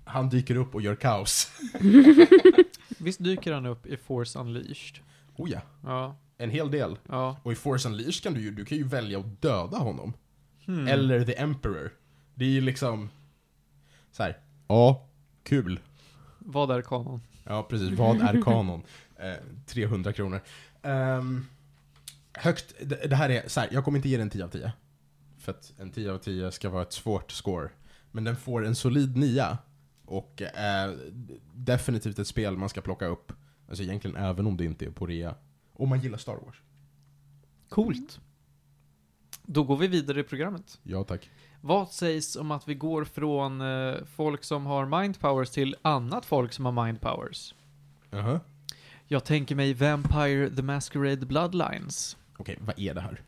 Han dyker upp och gör kaos. Visst dyker han upp i Force Unleashed? Oh ja, Ja. en hel del. Ja. Och i Force Unleashed kan du ju, du kan ju välja att döda honom. Hmm. Eller The Emperor. Det är ju liksom så här. ja, kul. Vad är kanon? Ja, precis. Vad är kanon? Eh, 300 kronor. Ehm, högt, det, det här är så här, jag kommer inte ge den 10 av 10. För att en 10 av 10 ska vara ett svårt score. Men den får en solid 9. Och eh, definitivt ett spel man ska plocka upp. Alltså egentligen även om det inte är på rea. Om man gillar Star Wars. Coolt. Då går vi vidare i programmet. Ja, tack. Vad sägs om att vi går från eh, folk som har mind powers till annat folk som har mind powers? Jaha. Jag tänker mig Vampire the Masquerade Bloodlines. Okej, vad är det här?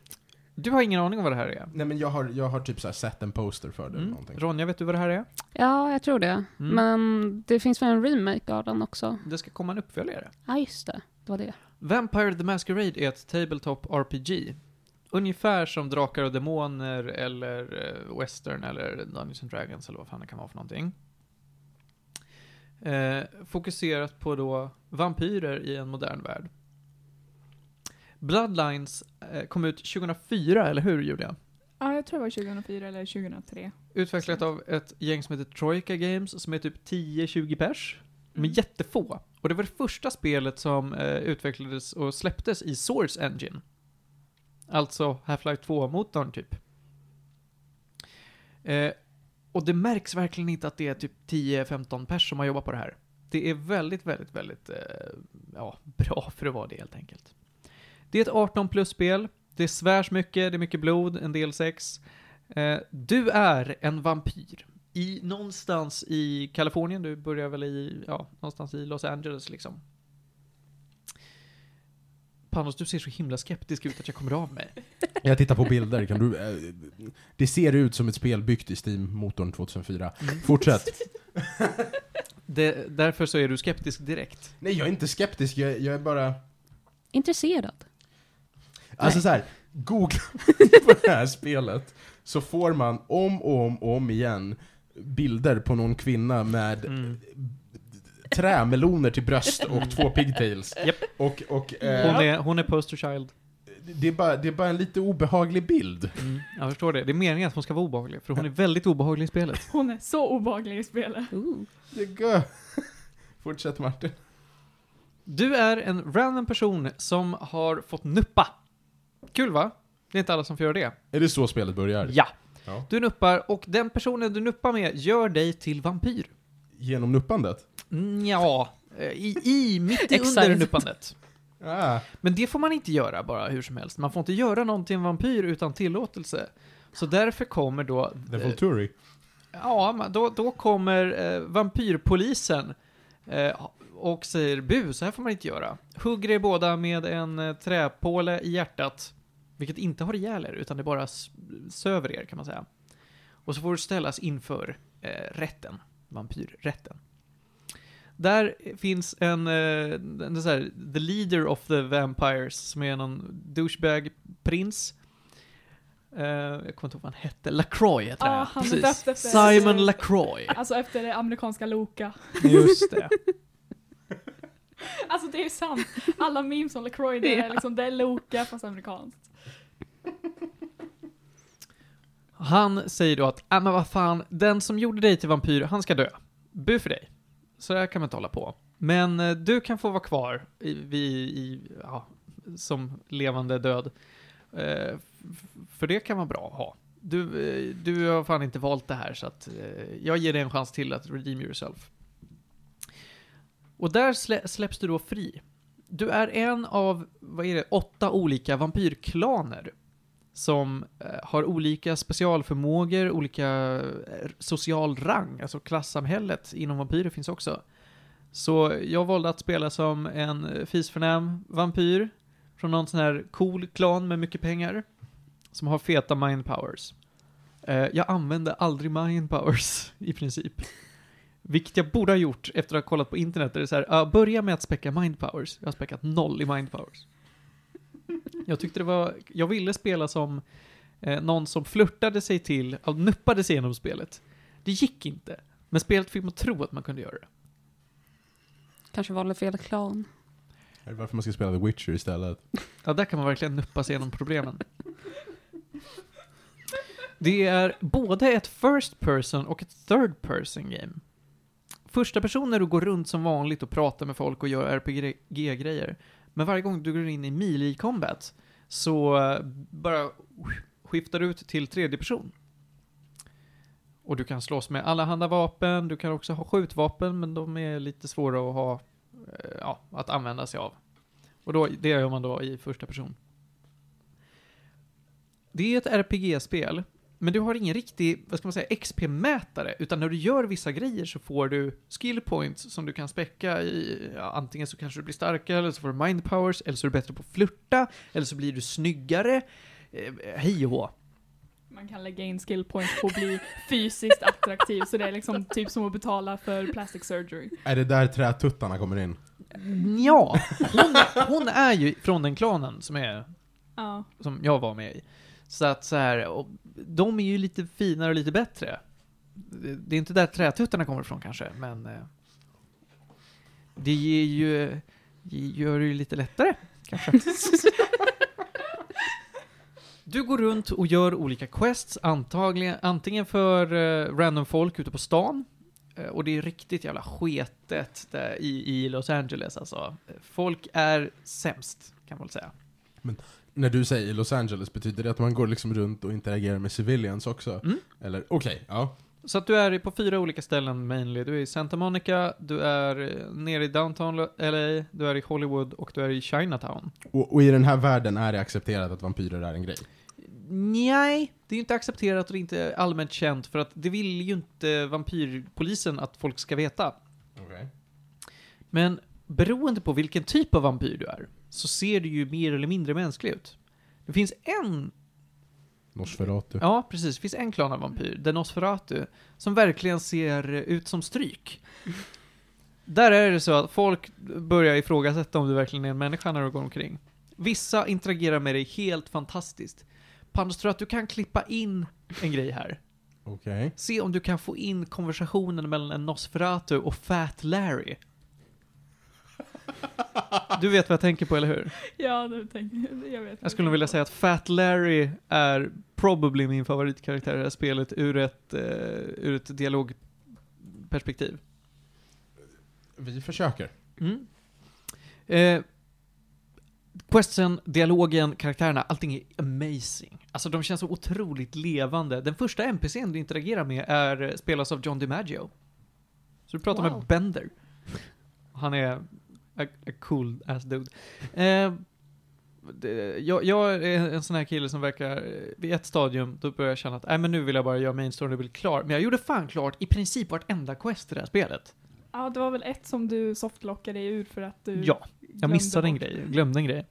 Du har ingen aning om vad det här är? Nej men jag har, jag har typ så här sett en poster för det eller Mm. någonting. Ronja, vet du vad det här är? Ja, jag tror det. Mm. Men det finns väl en remake av den också? Det ska komma en uppföljare. Ja, just det. Det var det. Vampire the Masquerade är ett tabletop RPG. Ungefär som Drakar och Demoner eller eh, Western eller Dungeons and Dragons eller vad fan det kan vara för någonting. Eh, fokuserat på då vampyrer i en modern värld. Bloodlines eh, kom ut 2004, eller hur Julia? Ja, jag tror det var 2004 eller 2003. Utvecklat av ett gäng som heter Troika Games, som är typ 10-20 pers. De är Mm. jättefå. Och det var det första spelet som eh, utvecklades och släpptes i Source Engine. Alltså Half-Life 2-motorn typ. Eh, och det märks verkligen inte att det är typ 10-15 pers som har jobbat på det här. Det är väldigt, väldigt, väldigt eh, ja, bra för att vara det helt enkelt. Det är ett 18 plus-spel. Det svärs mycket, det är mycket blod, en del sex. Eh, du är en vampyr. I, någonstans i Kalifornien, du börjar väl i, ja, någonstans i Los Angeles liksom. Panos, du ser så himla skeptisk ut att jag kommer av mig. Jag tittar på bilder, kan du... Eh, det ser ut som ett spel byggt i Steam-motorn 2004. Fortsätt. Det, därför så är du skeptisk direkt. Nej, jag är inte skeptisk, jag, jag är bara... Intresserad. Alltså så här, googla på det här spelet, så får man om och om och om igen bilder på någon kvinna med Mm. Trämeloner till bröst och två pigtails. Japp. Och, och Hon, eh, är, hon är poster child. det, är bara, det är bara en lite obehaglig bild. Mm, jag förstår det. Det är meningen att hon ska vara obehaglig, för hon är väldigt obehaglig i spelet. Hon är så obehaglig i spelet. Ooh. Fortsätt Martin. Du är en random person som har fått nuppa. Kul va? Det är inte alla som får göra det. Är det så spelet börjar? Ja. Ja. Du nuppar och den personen du nuppar med gör dig till vampyr. Genom nuppandet? Ja, eh, i, i mitt i Exakt. Ah. Men det får man inte göra bara hur som helst. Man får inte göra någon till en vampyr utan tillåtelse. Så därför kommer då... The eh, Volturi. Ja, men då, då kommer eh, vampyrpolisen eh, och säger bu, så här får man inte göra. Hugger er båda med en eh, träpåle i hjärtat, vilket inte har ihjäl er, utan det bara söver er kan man säga. Och så får du ställas inför eh, rätten, vampyrrätten. Där finns en, eh, en så här, the leader of the vampires, som är någon douchebag-prins. Eh, jag kommer inte ihåg vad han hette, LaCroix heter Ja, han. Precis. Simon LaCroix. Alltså efter det amerikanska Loka. Just det. Alltså det är sant. Alla memes om LaCroix, det är Ja. liksom, det är Loka fast amerikanskt. Han säger då att, äh men vad fan, den som gjorde dig till vampyr, han ska dö. Bu för dig. Så där kan man inte hålla på. Men eh, du kan få vara kvar i, i ja, som levande död. Eh, för det kan vara bra att ha. Du, eh, du har fan inte valt det här så att eh, jag ger dig en chans till att redeem yourself. Och där slä, släpps du då fri. Du är en av, vad är det, åtta olika vampyrklaner som eh, har olika specialförmågor, olika eh, social rang, alltså klassamhället inom vampyrer finns också. Så jag valde att spela som en eh, fisförnäm vampyr från någon sån här cool klan med mycket pengar som har feta mind powers. Jag använde aldrig mind powers i princip. Vilket jag borde ha gjort efter att ha kollat på internet. Där det är så här, uh, börja med att späcka mind powers. Jag har späckat noll i mind powers. Jag tyckte det var, jag ville spela som eh, någon som flörtade sig till, och nuppade sig genom spelet. Det gick inte. Men spelet fick man tro att man kunde göra det. Kanske valde fel klan. Är det varför man ska spela The Witcher istället? Ja, där kan man verkligen nuppa sig igenom problemen. Det är både ett first person och ett third person game. Första person när du går runt som vanligt och pratar med folk och gör RPG-grejer. Men varje gång du går in i melee combat så eh, bara skiftar du ut till tredje person. Och du kan slåss med allehanda vapen, du kan också ha skjutvapen, men de är lite svåra att ha, eh, ja, att använda sig av. Och då, det gör man då i första person. Det är ett RPG-spel, men du har ingen riktig, vad ska man säga, XP-mätare, utan när du gör vissa grejer så får du skill points som du kan späcka i, ja, antingen så kanske du blir starkare, eller så får du mind powers, eller så är du bättre på att flirta, eller så blir du snyggare, eh, hej och. Man kan lägga in skill points på att bli fysiskt attraktiv, så det är liksom typ som att betala för plastic surgery. Är det där trätuttarna kommer in? Ja, hon, hon är ju från den klanen som är Ja. som jag var med i. Så att så här, och de är ju lite finare och lite bättre. Det är inte där trätuttarna kommer ifrån kanske, men eh, det ger ju, gör det ju lite lättare, kanske. Du går runt och gör olika quests, antagligen, antingen för eh, random folk ute på stan, eh, och det är riktigt jävla sketet där i, i Los Angeles alltså. Folk är sämst, kan man väl säga. När du säger Los Angeles, betyder det att man går liksom runt och interagerar med civilians också? Mm. Eller, okej, ja. Så att du är på fyra olika ställen mainly. Du är i Santa Monica, du är eh, nere i downtown LA, du är i Hollywood och du är i Chinatown. Och, och i den här världen är det accepterat att vampyrer är en grej? Nej, det är ju inte accepterat och det är inte allmänt känt för att det vill ju inte vampyrpolisen att folk ska veta. Okej. Men beroende på vilken typ av vampyr du är så ser du ju mer eller mindre mänsklig ut. Det finns en Nosferatu. Ja, precis. Det finns en klan av vampyr, den Nosferatu, som verkligen ser ut som stryk. Där är det så att folk börjar ifrågasätta om du verkligen är en människa när du går omkring. Vissa interagerar med dig helt fantastiskt. Pandus tror att du kan klippa in en grej här. Okej. Se om du kan få in konversationen mellan en Nosferatu och Fat Larry. Du vet vad jag tänker på, eller hur? Ja, det tänker jag. Jag vet. Jag skulle nog vilja säga att Fat Larry är probably min favoritkaraktär i det här spelet ur ett, eh, ur ett dialogperspektiv. Vi försöker. Mm. Eh, questsen, dialogen, karaktärerna, allting är amazing. Alltså de känns så otroligt levande. Den första NPCn du interagerar med är, spelas av John DiMaggio. Så du pratar Wow. med Bender. Han är a, a cool ass dude. Eh, det, jag, jag är en sån här kille som verkar, eh, vid ett stadium, då börjar jag känna att, nej men nu vill jag bara göra main story och bli klar. Men jag gjorde fan klart i princip vartenda quest i det här spelet. Ja, det var väl ett som du softlockade ur för att du Ja, jag missade en grej, glömde en grej.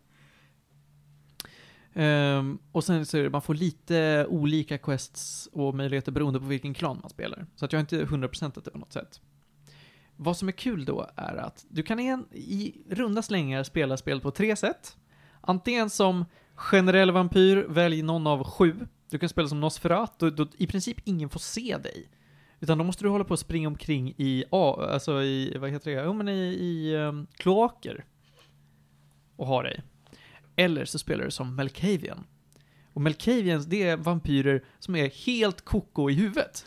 Ehm, och sen så är det, man får lite olika quests och möjligheter beroende på vilken klan man spelar. Så att jag har inte 100% det på något sätt. Vad som är kul då är att du kan igen, i runda slängar spela spel på tre sätt. Antingen som generell vampyr, välj någon av sju. Du kan spela som Nosferatu, då, då i princip ingen får se dig. Utan då måste du hålla på och springa omkring i, alltså i, vad heter det, jo men i, i um, kloaker. Och ha dig. Eller så spelar du som Melkavian. Och Melkavians, det är vampyrer som är helt koko i huvudet.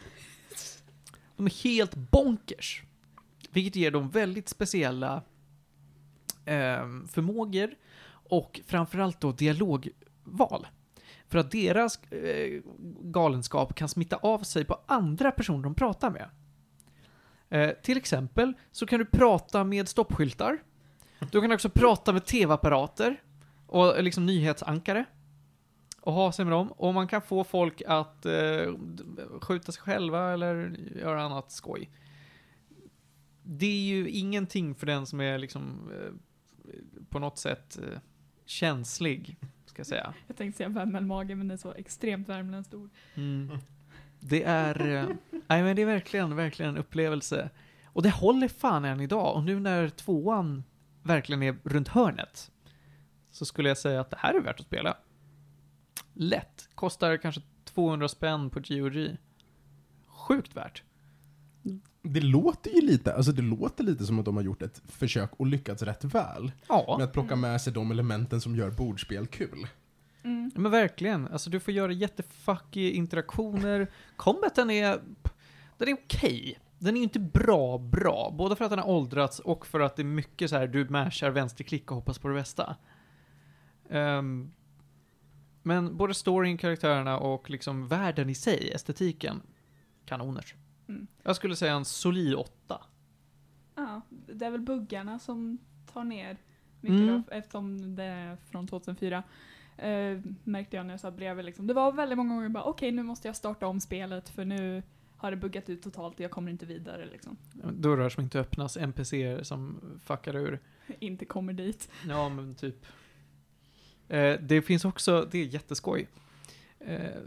De är helt bonkers. Vilket ger dem väldigt speciella eh, förmågor och framförallt då dialogval. För att deras eh, galenskap kan smitta av sig på andra personer de pratar med. Eh, till exempel så kan du prata med stoppskyltar. Du kan också prata med tv-apparater och eh, liksom nyhetsankare. Och ha sig med dem. Och man kan få folk att eh, skjuta sig själva eller göra annat skoj. Det är ju ingenting för den som är liksom eh, på något sätt eh, känslig, ska jag säga. Jag tänkte säga värmelmage men det är så extremt värmländskt ord. Det är, eh, nej men det är verkligen, verkligen en upplevelse. Och det håller fan än idag. Och nu när tvåan verkligen är runt hörnet så skulle jag säga att det här är värt att spela. Lätt. Kostar kanske 200 spänn på GOG. Sjukt värt. Det låter ju lite, alltså det låter lite som att de har gjort ett försök och lyckats rätt väl. Ja, Med att plocka med sig de elementen som gör bordspel kul. Mm. men verkligen. Alltså du får göra jättefucky interaktioner. Combaten är, den är okej. Den är ju inte bra, bra. Både för att den har åldrats och för att det är mycket så här, du mashar vänsterklick och hoppas på det bästa. Ehm, men både storyn, karaktärerna och liksom världen i sig, estetiken, kanoners. Mm. Jag skulle säga en solid åtta. Ja, det är väl buggarna som tar ner mycket Mm. då, eftersom det är från 2004. Eh, märkte jag när jag satt bredvid liksom. Det var väldigt många gånger bara okej nu måste jag starta om spelet för nu har det buggat ut totalt och jag kommer inte vidare liksom. Dörrar som inte öppnas, NPCer som fuckar ur. inte kommer dit. Ja, men typ. Eh, det finns också, det är jätteskoj. Eh,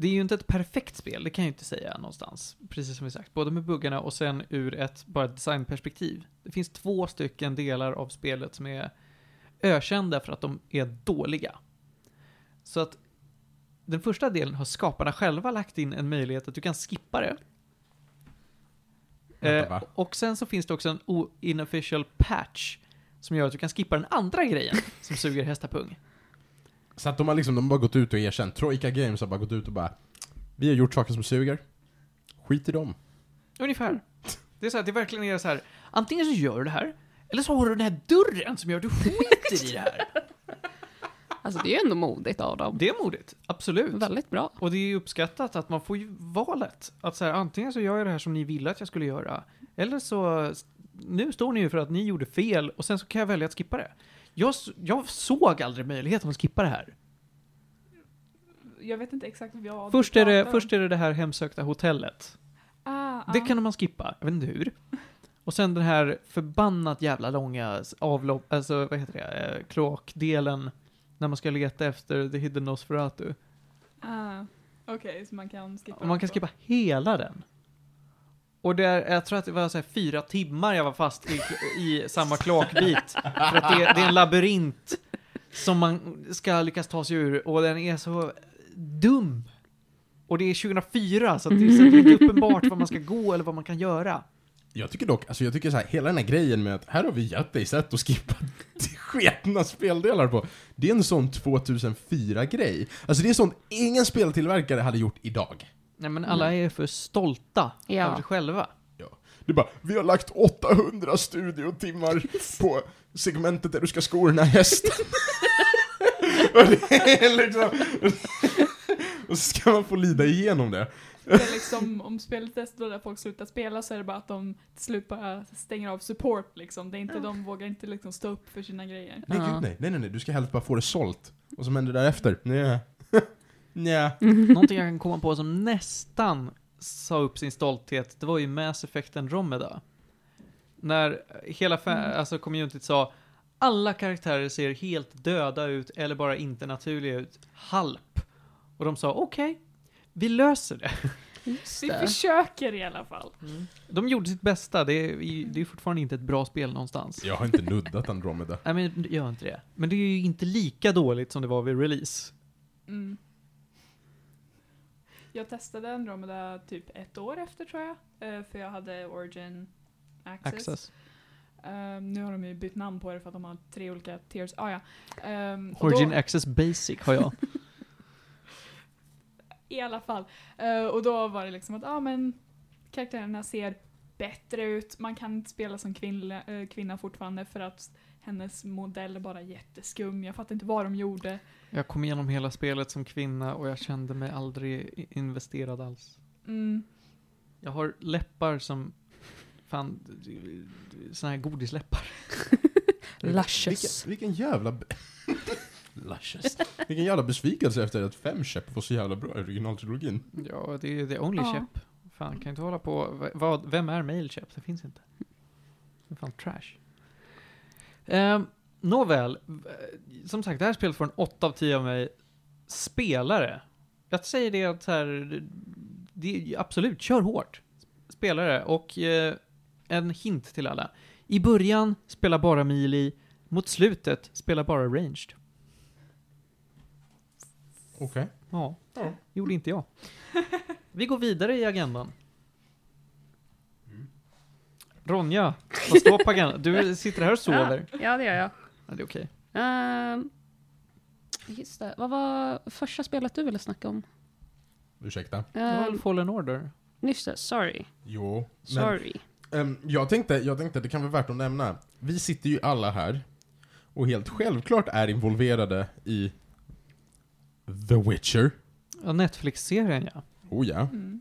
det är ju inte ett perfekt spel, det kan jag ju inte säga någonstans. Precis som vi sagt, både med buggarna och sen ur ett bara designperspektiv. Det finns två stycken delar av spelet som är ökända för att de är dåliga. Så att den första delen har skaparna själva lagt in en möjlighet att du kan skippa det. Vänta, Eh, och sen så finns det också en inofficial patch som gör att du kan skippa den andra grejen som suger hästapung. Så att de har liksom, de har bara gått ut och erkänt. Troika Games har bara gått ut och bara Vi har gjort saker som suger. Skit i dem. Ungefär. Det är så här, det verkligen är så här. Antingen så gör du det här, eller så har du den här dörren som gör att du skiter i det här. Alltså det är ju ändå modigt av dem. Det är modigt, absolut. Väldigt bra. Och det är ju uppskattat att man får ju valet. Att så här, antingen så gör jag det här som ni ville att jag skulle göra, eller så, nu står ni ju för att ni gjorde fel och sen så kan jag välja att skippa det. Jag, jag såg aldrig möjligheten att skippa det här. Jag vet inte exakt vad jag Först är, det, först är det det här hemsökta hotellet. Ah, Det ah. kan man skippa, jag vet inte hur. Och sen den här förbannat jävla långa avlopp, alltså vad heter det, eh, kloakdelen när man ska leta efter The Hidden Nosferatu. Ah, Okej, så man kan skippa man kan skippa hela den. Och det är, jag tror att det var så här fyra timmar jag var fast i, i samma kloakbit. För att det, det är en labyrint som man ska lyckas ta sig ur och den är så dum. Och det är 2004 så att det är så att det är inte uppenbart vad man ska gå eller vad man kan göra. Jag tycker dock, alltså jag tycker så här, hela den här grejen med att här har vi gett dig sätt att skippa sketna speldelar på. Det är en sån 2004-grej. Alltså det är sånt ingen speltillverkare hade gjort idag. Nej men alla är för stolta Ja. över sig själva. Det är bara, vi har lagt 800 studiotimmar på segmentet där du ska sko den här hästen. och det är liksom... och så ska man få lida igenom det. Det är liksom, om spelet är så där folk slutar spela så är det bara att de till slut bara stänger av support liksom. Det är inte, de vågar inte liksom stå upp för sina grejer. Nej, Ja. gud, nej, nej, nej, nej, du ska helst bara få det sålt. Och som händer därefter? Nej. Nej. Någonting jag kan komma på som nästan sa upp sin stolthet, det var ju Mass Effect Andromeda. När hela Mm. alltså communityt sa alla karaktärer ser helt döda ut eller bara inte naturliga ut. Halp. Och de sa okej, vi löser det. Just Vi försöker i alla fall. De gjorde sitt bästa, det är, det är fortfarande inte ett bra spel någonstans. Jag har inte nuddat Andromeda. Nej men gör inte det. Men det är ju inte lika dåligt som det var vid release. Mm. Jag testade Andromeda typ ett år efter tror jag. eh, För jag hade Origin Access. Access. Ehm, nu har de ju bytt namn på det för att de har tre olika tiers. Ah, ja. Och Origin då, Access Basic har jag. I alla fall. Eh, och då var det liksom att ah, men karaktärerna ser bättre ut. Man kan inte spela som kvinna, eh, kvinna fortfarande för att hennes modell är bara jätteskum. Jag fattar inte vad de gjorde. Jag kom igenom hela spelet som kvinna och jag kände mig aldrig investerad alls. Mm. Jag har läppar som, fan, såna här godisläppar. Luscious. Vilken, vilken jävla... Luscious. Vilken jävla besvikelse efter att fem käpp var så jävla bra i originaltrilogin. Ja, det är the only Ja. chip. Fan, kan inte hålla på, vad, vem är mail chip? Det finns inte. Det är fan trash. Um, nåväl, v- som sagt, det här spelet får en 8 av 10 av mig. Spelare. Jag säger det att så här, det absolut, kör hårt. Spelare, och eh, en hint till alla. I början, spela bara melee. Mot slutet, spela bara ranged. Okej. Ja, Ja. gjorde inte jag. Vi går vidare i agendan. Ronja, vad står på agendan? Du sitter här och sover. Ja, det gör jag. Ja, det är okej. Ehm, just det. Vad var första spelet du ville snacka om? Ursäkta. Väl Um, Fallen Order? just det, sorry. Jo. Men, Sorry. ehm, jag, tänkte, jag tänkte, det kan vara värt att nämna. Vi sitter ju alla här och helt självklart är involverade i The Witcher. Ja, Netflix-serien ja. Oh ja. Mm.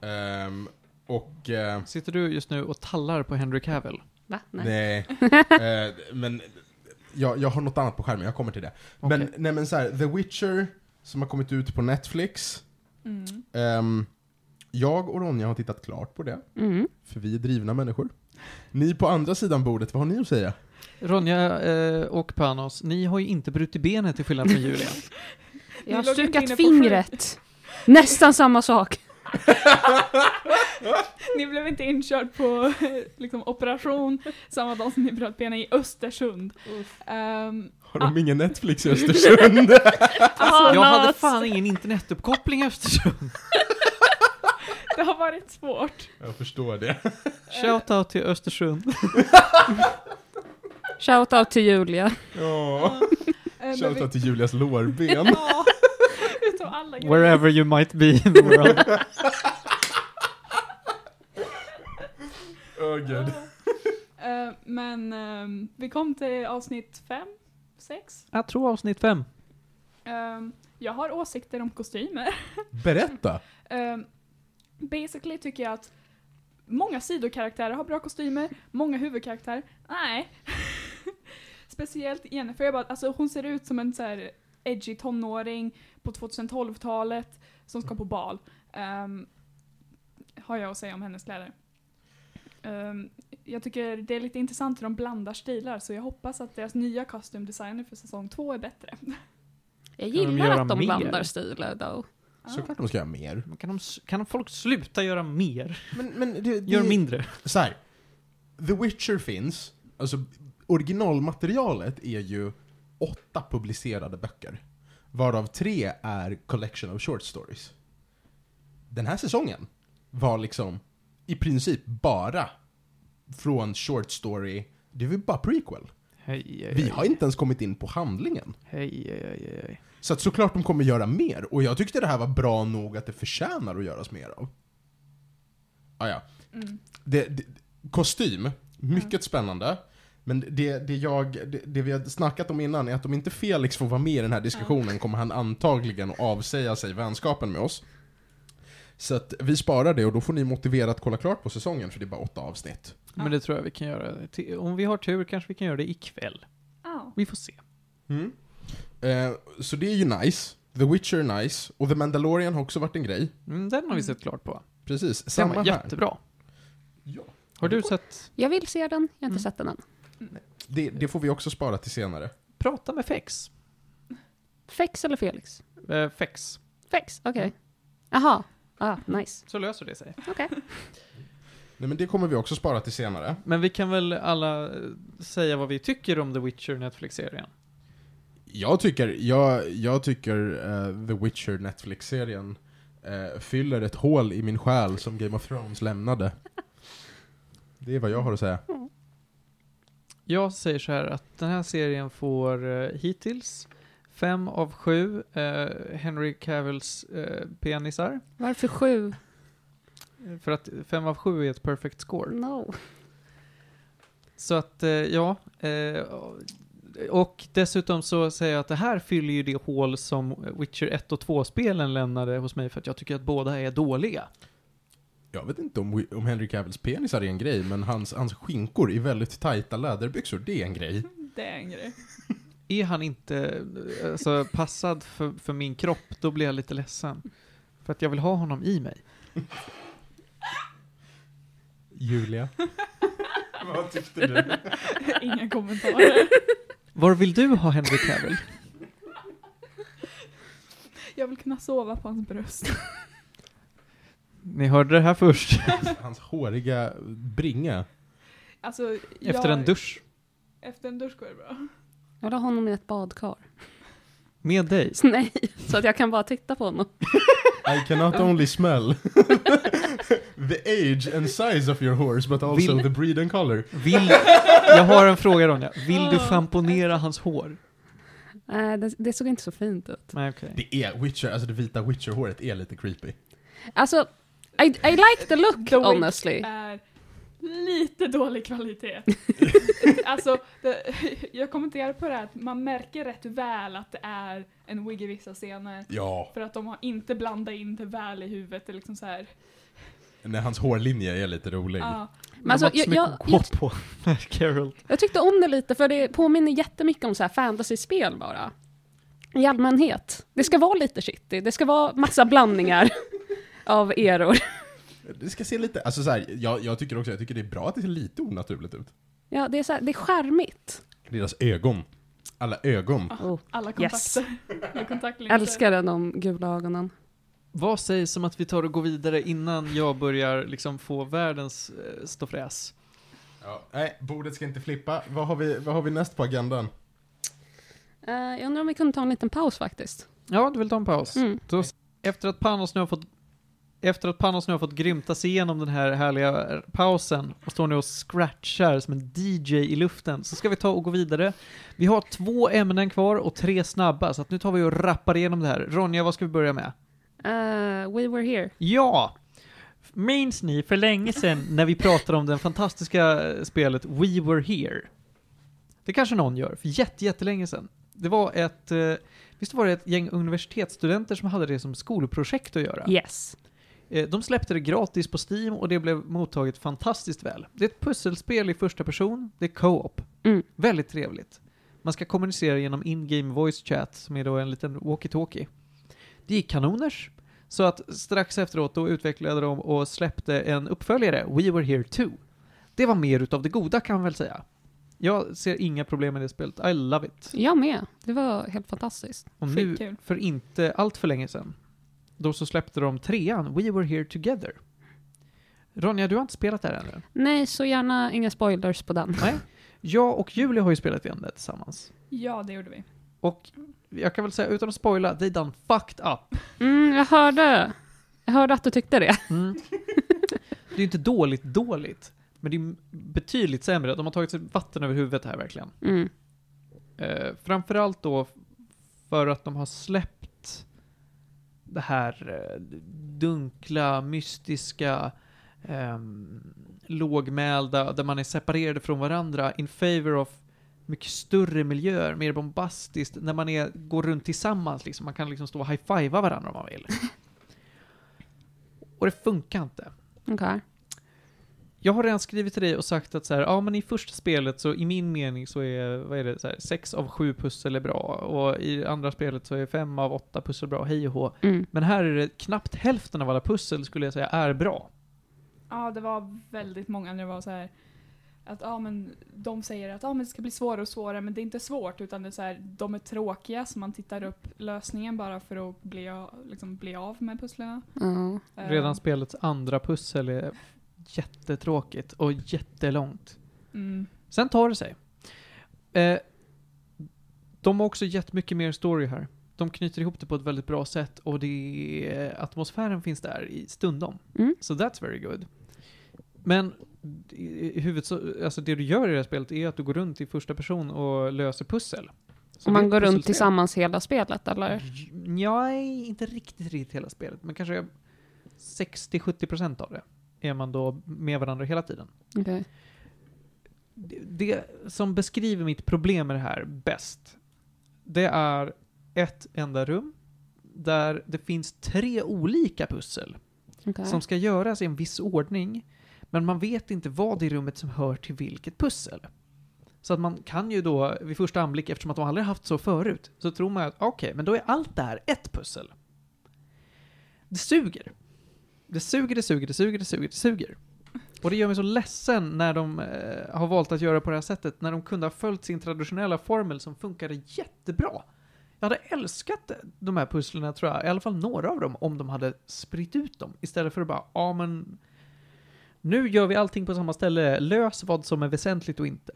Ehm, och... eh, Sitter du just nu och tallar på Henry Cavill? Va? Nej. Nej. Eh, men jag, jag har något annat på skärmen, jag kommer till det. Men, Okej. nej men så här, The Witcher, som har kommit ut på Netflix. Mm. Ehm, jag och Ronja har tittat klart på det, Mm. för vi är drivna människor. Ni på andra sidan bordet, vad har ni att säga? Ronja eh, och Panos, ni har ju inte brutit benet till skillnad från Julia. Jag har stukat fingret. Nästan samma sak. Ni blev inte inkörd på liksom, operation samma dag som ni bröt benen i Östersund. Ehm, Har de ingen Netflix i Östersund? Ah, Jag hade fan ingen internetuppkoppling i Östersund. det har varit svårt. jag förstår det. Shoutout till Östersund. Shoutout till Julia. Ja. Eh, Shoutout till Julias lårben. Wherever you might be in the world. Oh, God. Eh, men ehm, vi kom till avsnitt fem, sex. Jag tror avsnitt fem. Ehm, jag har åsikter om kostymer. Berätta! Um, basically tycker jag att många sidokaraktärer har bra kostymer, många huvudkaraktärer, nej. Speciellt Jennifer, jag bara, alltså hon ser ut som en så här edgy tonåring på 2012-talet som ska på bal. Ehm, har jag att säga om hennes kläder. Ehm, jag tycker det är lite intressant hur de blandar stilar, så jag hoppas att deras nya costume designer för säsong två är bättre. Jag de gillar göra att de mer? blandar stilar då. Såklart de ska göra mer. Kan, de, kan folk sluta göra mer? Men, men det, det, Gör mindre. så här. The Witcher finns, alltså originalmaterialet är ju åtta publicerade böcker. Varav tre är collection of short stories. Den här säsongen var liksom i princip bara från short story, det var bara prequel. Hej, hej, Vi har inte ens kommit in på handlingen. Hej, hej, hej, hej. Så att såklart de kommer göra mer, och jag tyckte det här var bra nog att det förtjänar att göras mer av. Ah, ja. Mm. det, det, kostym, mycket spännande. Men det, det, jag, det, det vi har snackat om innan är att om inte Felix får vara med i den här diskussionen kommer han antagligen att avsäga sig vänskapen med oss. Så att vi sparar det och då får ni motivera att kolla klart på säsongen för det är bara åtta avsnitt. Men det tror jag vi kan göra. Om vi har tur kanske vi kan göra det ikväll. Ja. Vi får se. Mm. Eh, så det är ju nice. The Witcher är nice. Och The Mandalorian har också varit en grej. Mm, den har vi sett klart på. Precis, Den samma var här. jättebra. Ja. Har du sett Jag vill se den, jag har inte Mm. sett den än. Det, det får vi också spara till senare. Prata med Fex? Fex eller Felix? Eh, Fex. Fex, okej. Jaha. Ah, nice. Så löser det sig. Okej. Nej men det kommer vi också spara till senare. Men vi kan väl alla eh, säga vad vi tycker om The Witcher Netflix-serien? Jag tycker, jag, jag tycker eh, The Witcher Netflix-serien eh, fyller ett hål i min själ som Game of Thrones lämnade. Det är vad jag har att säga. Jag säger så här att den här serien får eh, hittills fem av sju eh, Henry Cavills eh, penisar. Varför sju? För att fem av sju är ett perfect score. No. Så att, eh, ja. Eh, och dessutom så säger jag att det här fyller ju det hål som Witcher 1 och 2-spelen lämnade hos mig för att jag tycker att båda är dåliga. Jag vet inte om, om Henry Cavills penisar är en grej, men hans, hans skinkor i väldigt tajta läderbyxor, det är en grej. Det är en grej. Är han inte alltså, passad för, för min kropp, då blir jag lite ledsen. För att jag vill ha honom i mig. Julia. Vad tyckte du? Inga kommentarer. Var vill du ha Henry Cavill? Jag vill kunna sova på hans bröst. Ni hörde det här först. Hans håriga bringa. Alltså, Efter jag, en dusch. Efter en dusch går det bra. Jag vill ha honom i ett badkar. Med dig. Nej, så att jag kan bara titta på honom. I cannot only smell the age and size of your horse, but also Vill- the breed and color. Vill, jag har en fråga Ronja. Vill du schamponera hans hår? Nej, det, det såg inte så fint ut. Nej, okej. Det är Witcher, alltså det vita Witcher-håret är lite creepy. Alltså, I, I like the look The Witch honestly. är lite dålig kvalitet. alltså, det, jag kommenterar på det här att man märker rätt väl att det är en wig i vissa scener. Ja. För att de har inte blandat in det väl i huvudet. Det är liksom så här. När hans hårlinje är lite rolig. Ja, Men alltså, jag, så jag, jag, på Carol. jag tyckte om det lite för det påminner jättemycket om så här fantasy-spel bara. I allmänhet. Det ska vara lite shitty, det ska vara massa blandningar av eror. Det ska se lite, alltså så här, jag, jag tycker också, jag tycker det är bra att det ser lite onaturligt ut. Ja, det är, så här, det är charmigt. Deras ögon. Alla ögon. Oh, alla Yes. kontakter. Alla kontaktlinser. älskar de gula ögonen. Vad sägs om att vi tar och går vidare innan jag börjar liksom få världens eh, ståfräs? Ja. Nej, bordet ska inte flippa. Vad har vi, vad har vi näst på agendan? Eh, jag undrar om vi kunde ta en liten paus faktiskt. Ja, du vill ta en paus? Mm. Då, efter att Panos nu har fått efter att Panos nu har fått grymta sig igenom den här härliga pausen och står nu och scratchar som en DJ i luften så ska vi ta och gå vidare. Vi har två ämnen kvar och tre snabba så att nu tar vi och rappar igenom det här. Ronja, vad ska vi börja med? Eh, we were here. Ja! Minns ni för länge sedan när vi pratade om det fantastiska spelet We Were Here? Det kanske någon gör, för jätte, jättelänge sedan. Det var ett, eh, visst var det ett gäng universitetsstudenter som hade det som skolprojekt att göra? Yes. Eh, De släppte det gratis på Steam och det blev mottaget fantastiskt väl. Det är ett pusselspel i första person, det är co-op. Mm. Väldigt trevligt. Man ska kommunicera genom in-game voice chat, som är då en liten walkie-talkie. Det gick kanoners. Så att strax efteråt då utvecklade de och släppte en uppföljare, We Were Here 2. Det var mer utav det goda kan man väl säga. Jag ser inga problem med det spelet, I love it. Jag med. Det var helt fantastiskt. Och nu, Skitkul. för inte allt för länge sedan, då så släppte de trean, We Were Here Together. Ronja, du har inte spelat det här ännu? Nej, så gärna inga spoilers på den. Nej. Jag och Julia har ju spelat igenom det tillsammans. Ja, det gjorde vi. Och jag kan väl säga utan att spoila, they done fucked up. Mm, jag hörde. Jag hörde att du tyckte det. Mm. Det är ju inte dåligt dåligt, men det är betydligt sämre. De har tagit sig vatten över huvudet här verkligen. Mm. Eh, framförallt då för att de har släppt det här eh, dunkla, mystiska, ehm, lågmälda, där man är separerade från varandra in favor of mycket större miljöer, mer bombastiskt, när man är, går runt tillsammans liksom. Man kan liksom stå och high-fivea varandra om man vill. Och det funkar inte. Okej. Jag har redan skrivit till dig och sagt att så här, ja men i första spelet så i min mening så är, vad är det, så här, sex av sju pussel är bra och i andra spelet så är fem av åtta pussel bra, hej och hå. Mm. Men här är det knappt hälften av alla pussel skulle jag säga är bra. Ja, det var väldigt många när det var så här att ja, men de säger att ja, men det ska bli svårare och svårare, men det är inte svårt utan det är så här, de är tråkiga så man tittar upp lösningen bara för att bli, av- liksom, bli av med pusslen. Ja. Eh, Redan spelets andra pussel är jättetråkigt och jättelångt. Mm. Sen tar det sig. Eh, de har också gett mycket mer story här. De knyter ihop det på ett väldigt bra sätt och det är, atmosfären finns där i stundom. Mm. So that's very good. Men i huvudet så, alltså det du gör i det här spelet är att du går runt i första person och löser pussel. Så Och man går runt tillsammans hela spelet, eller? Nej, inte riktigt, riktigt hela spelet, men kanske 60-70% av det är man då med varandra hela tiden. Okej. det, det som beskriver mitt problem med det här bäst, det är ett enda rum där det finns tre olika pussel Okej. som ska göras i en viss ordning, men man vet inte vad i rummet som hör till vilket pussel. Så att man kan ju då vid första anblick, eftersom att de aldrig haft så förut, så tror man att okej, men då är allt det här ett pussel. Det suger. Det suger, det suger, det suger, det suger, det suger. Och det gör mig så ledsen när de eh, har valt att göra på det här sättet, när de kunde ha följt sin traditionella formel som funkade jättebra. Jag hade älskat de här pusslerna tror jag, i alla fall några av dem, om de hade spritt ut dem. Istället för att bara, ja men... Nu gör vi allting på samma ställe, lös vad som är väsentligt och inte.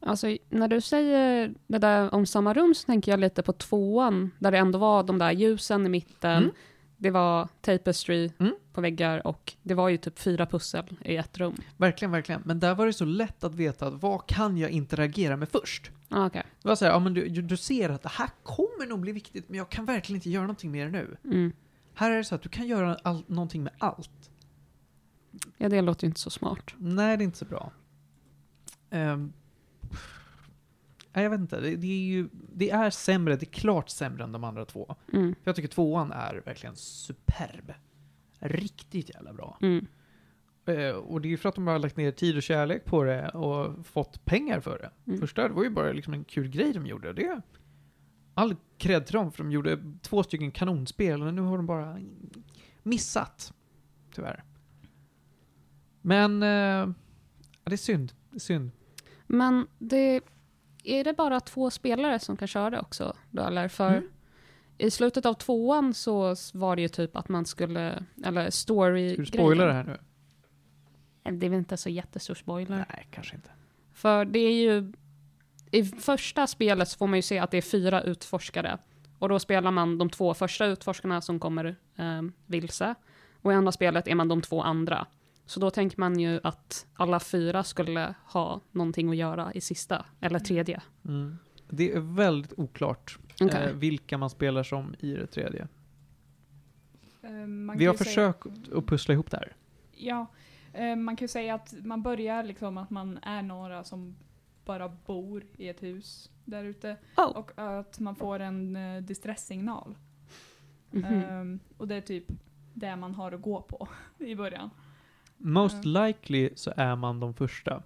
Alltså, när du säger det där om samma rum så tänker jag lite på tvåan, där det ändå var de där ljusen i mitten, Mm. Det var tapestry Mm. på väggar och det var ju typ fyra pussel i ett rum. Verkligen, verkligen. Men där var det så lätt att veta att vad kan jag interagera med först? Ah, Okej. Det var så här, ja men du, du ser att det här kommer nog bli viktigt, men jag kan verkligen inte göra någonting med det nu. Mm. Här är det så att du kan göra all, någonting med allt. Ja, det låter ju inte så smart. Nej, det är inte så bra. Nej, jag vet inte. Det, det är ju, det är sämre, det är klart sämre än de andra två. Mm. För jag tycker tvåan är verkligen superb. Riktigt jävla bra. Mm. Eh, och det är ju för att de har lagt ner tid och kärlek på det och fått pengar för det. Mm. Första det var ju bara liksom en kul grej de gjorde. Det all cred till dem för de gjorde två stycken kanonspel och nu har de bara missat. Tyvärr. Men eh, det är synd. Det är synd. Men det, är det bara två spelare som kan köra också? Då, eller? För Mm. i slutet av tvåan så var det ju typ att man skulle, eller story Ska du spoila det här nu? Det är väl inte så jättestor spoiler. Nej, kanske inte. För det är ju, i första spelet så får man ju se att det är fyra utforskare. Och då spelar man de två första utforskarna som kommer eh, vilse. Och i andra spelet är man de två andra. Så då tänker man ju att alla fyra skulle ha någonting att göra i sista, eller tredje. Mm. Det är väldigt oklart Okej. eh, vilka man spelar som i det tredje. Man Vi har ju säga- försökt att pussla ihop det här. Ja, eh, man kan ju säga att man börjar liksom att man är några som bara bor i ett hus där ute. Oh. Och att man får en uh, distresssignal. Mhm. Ehm, och det är typ det man har att gå på i början. Most Mm. likely så är man de första.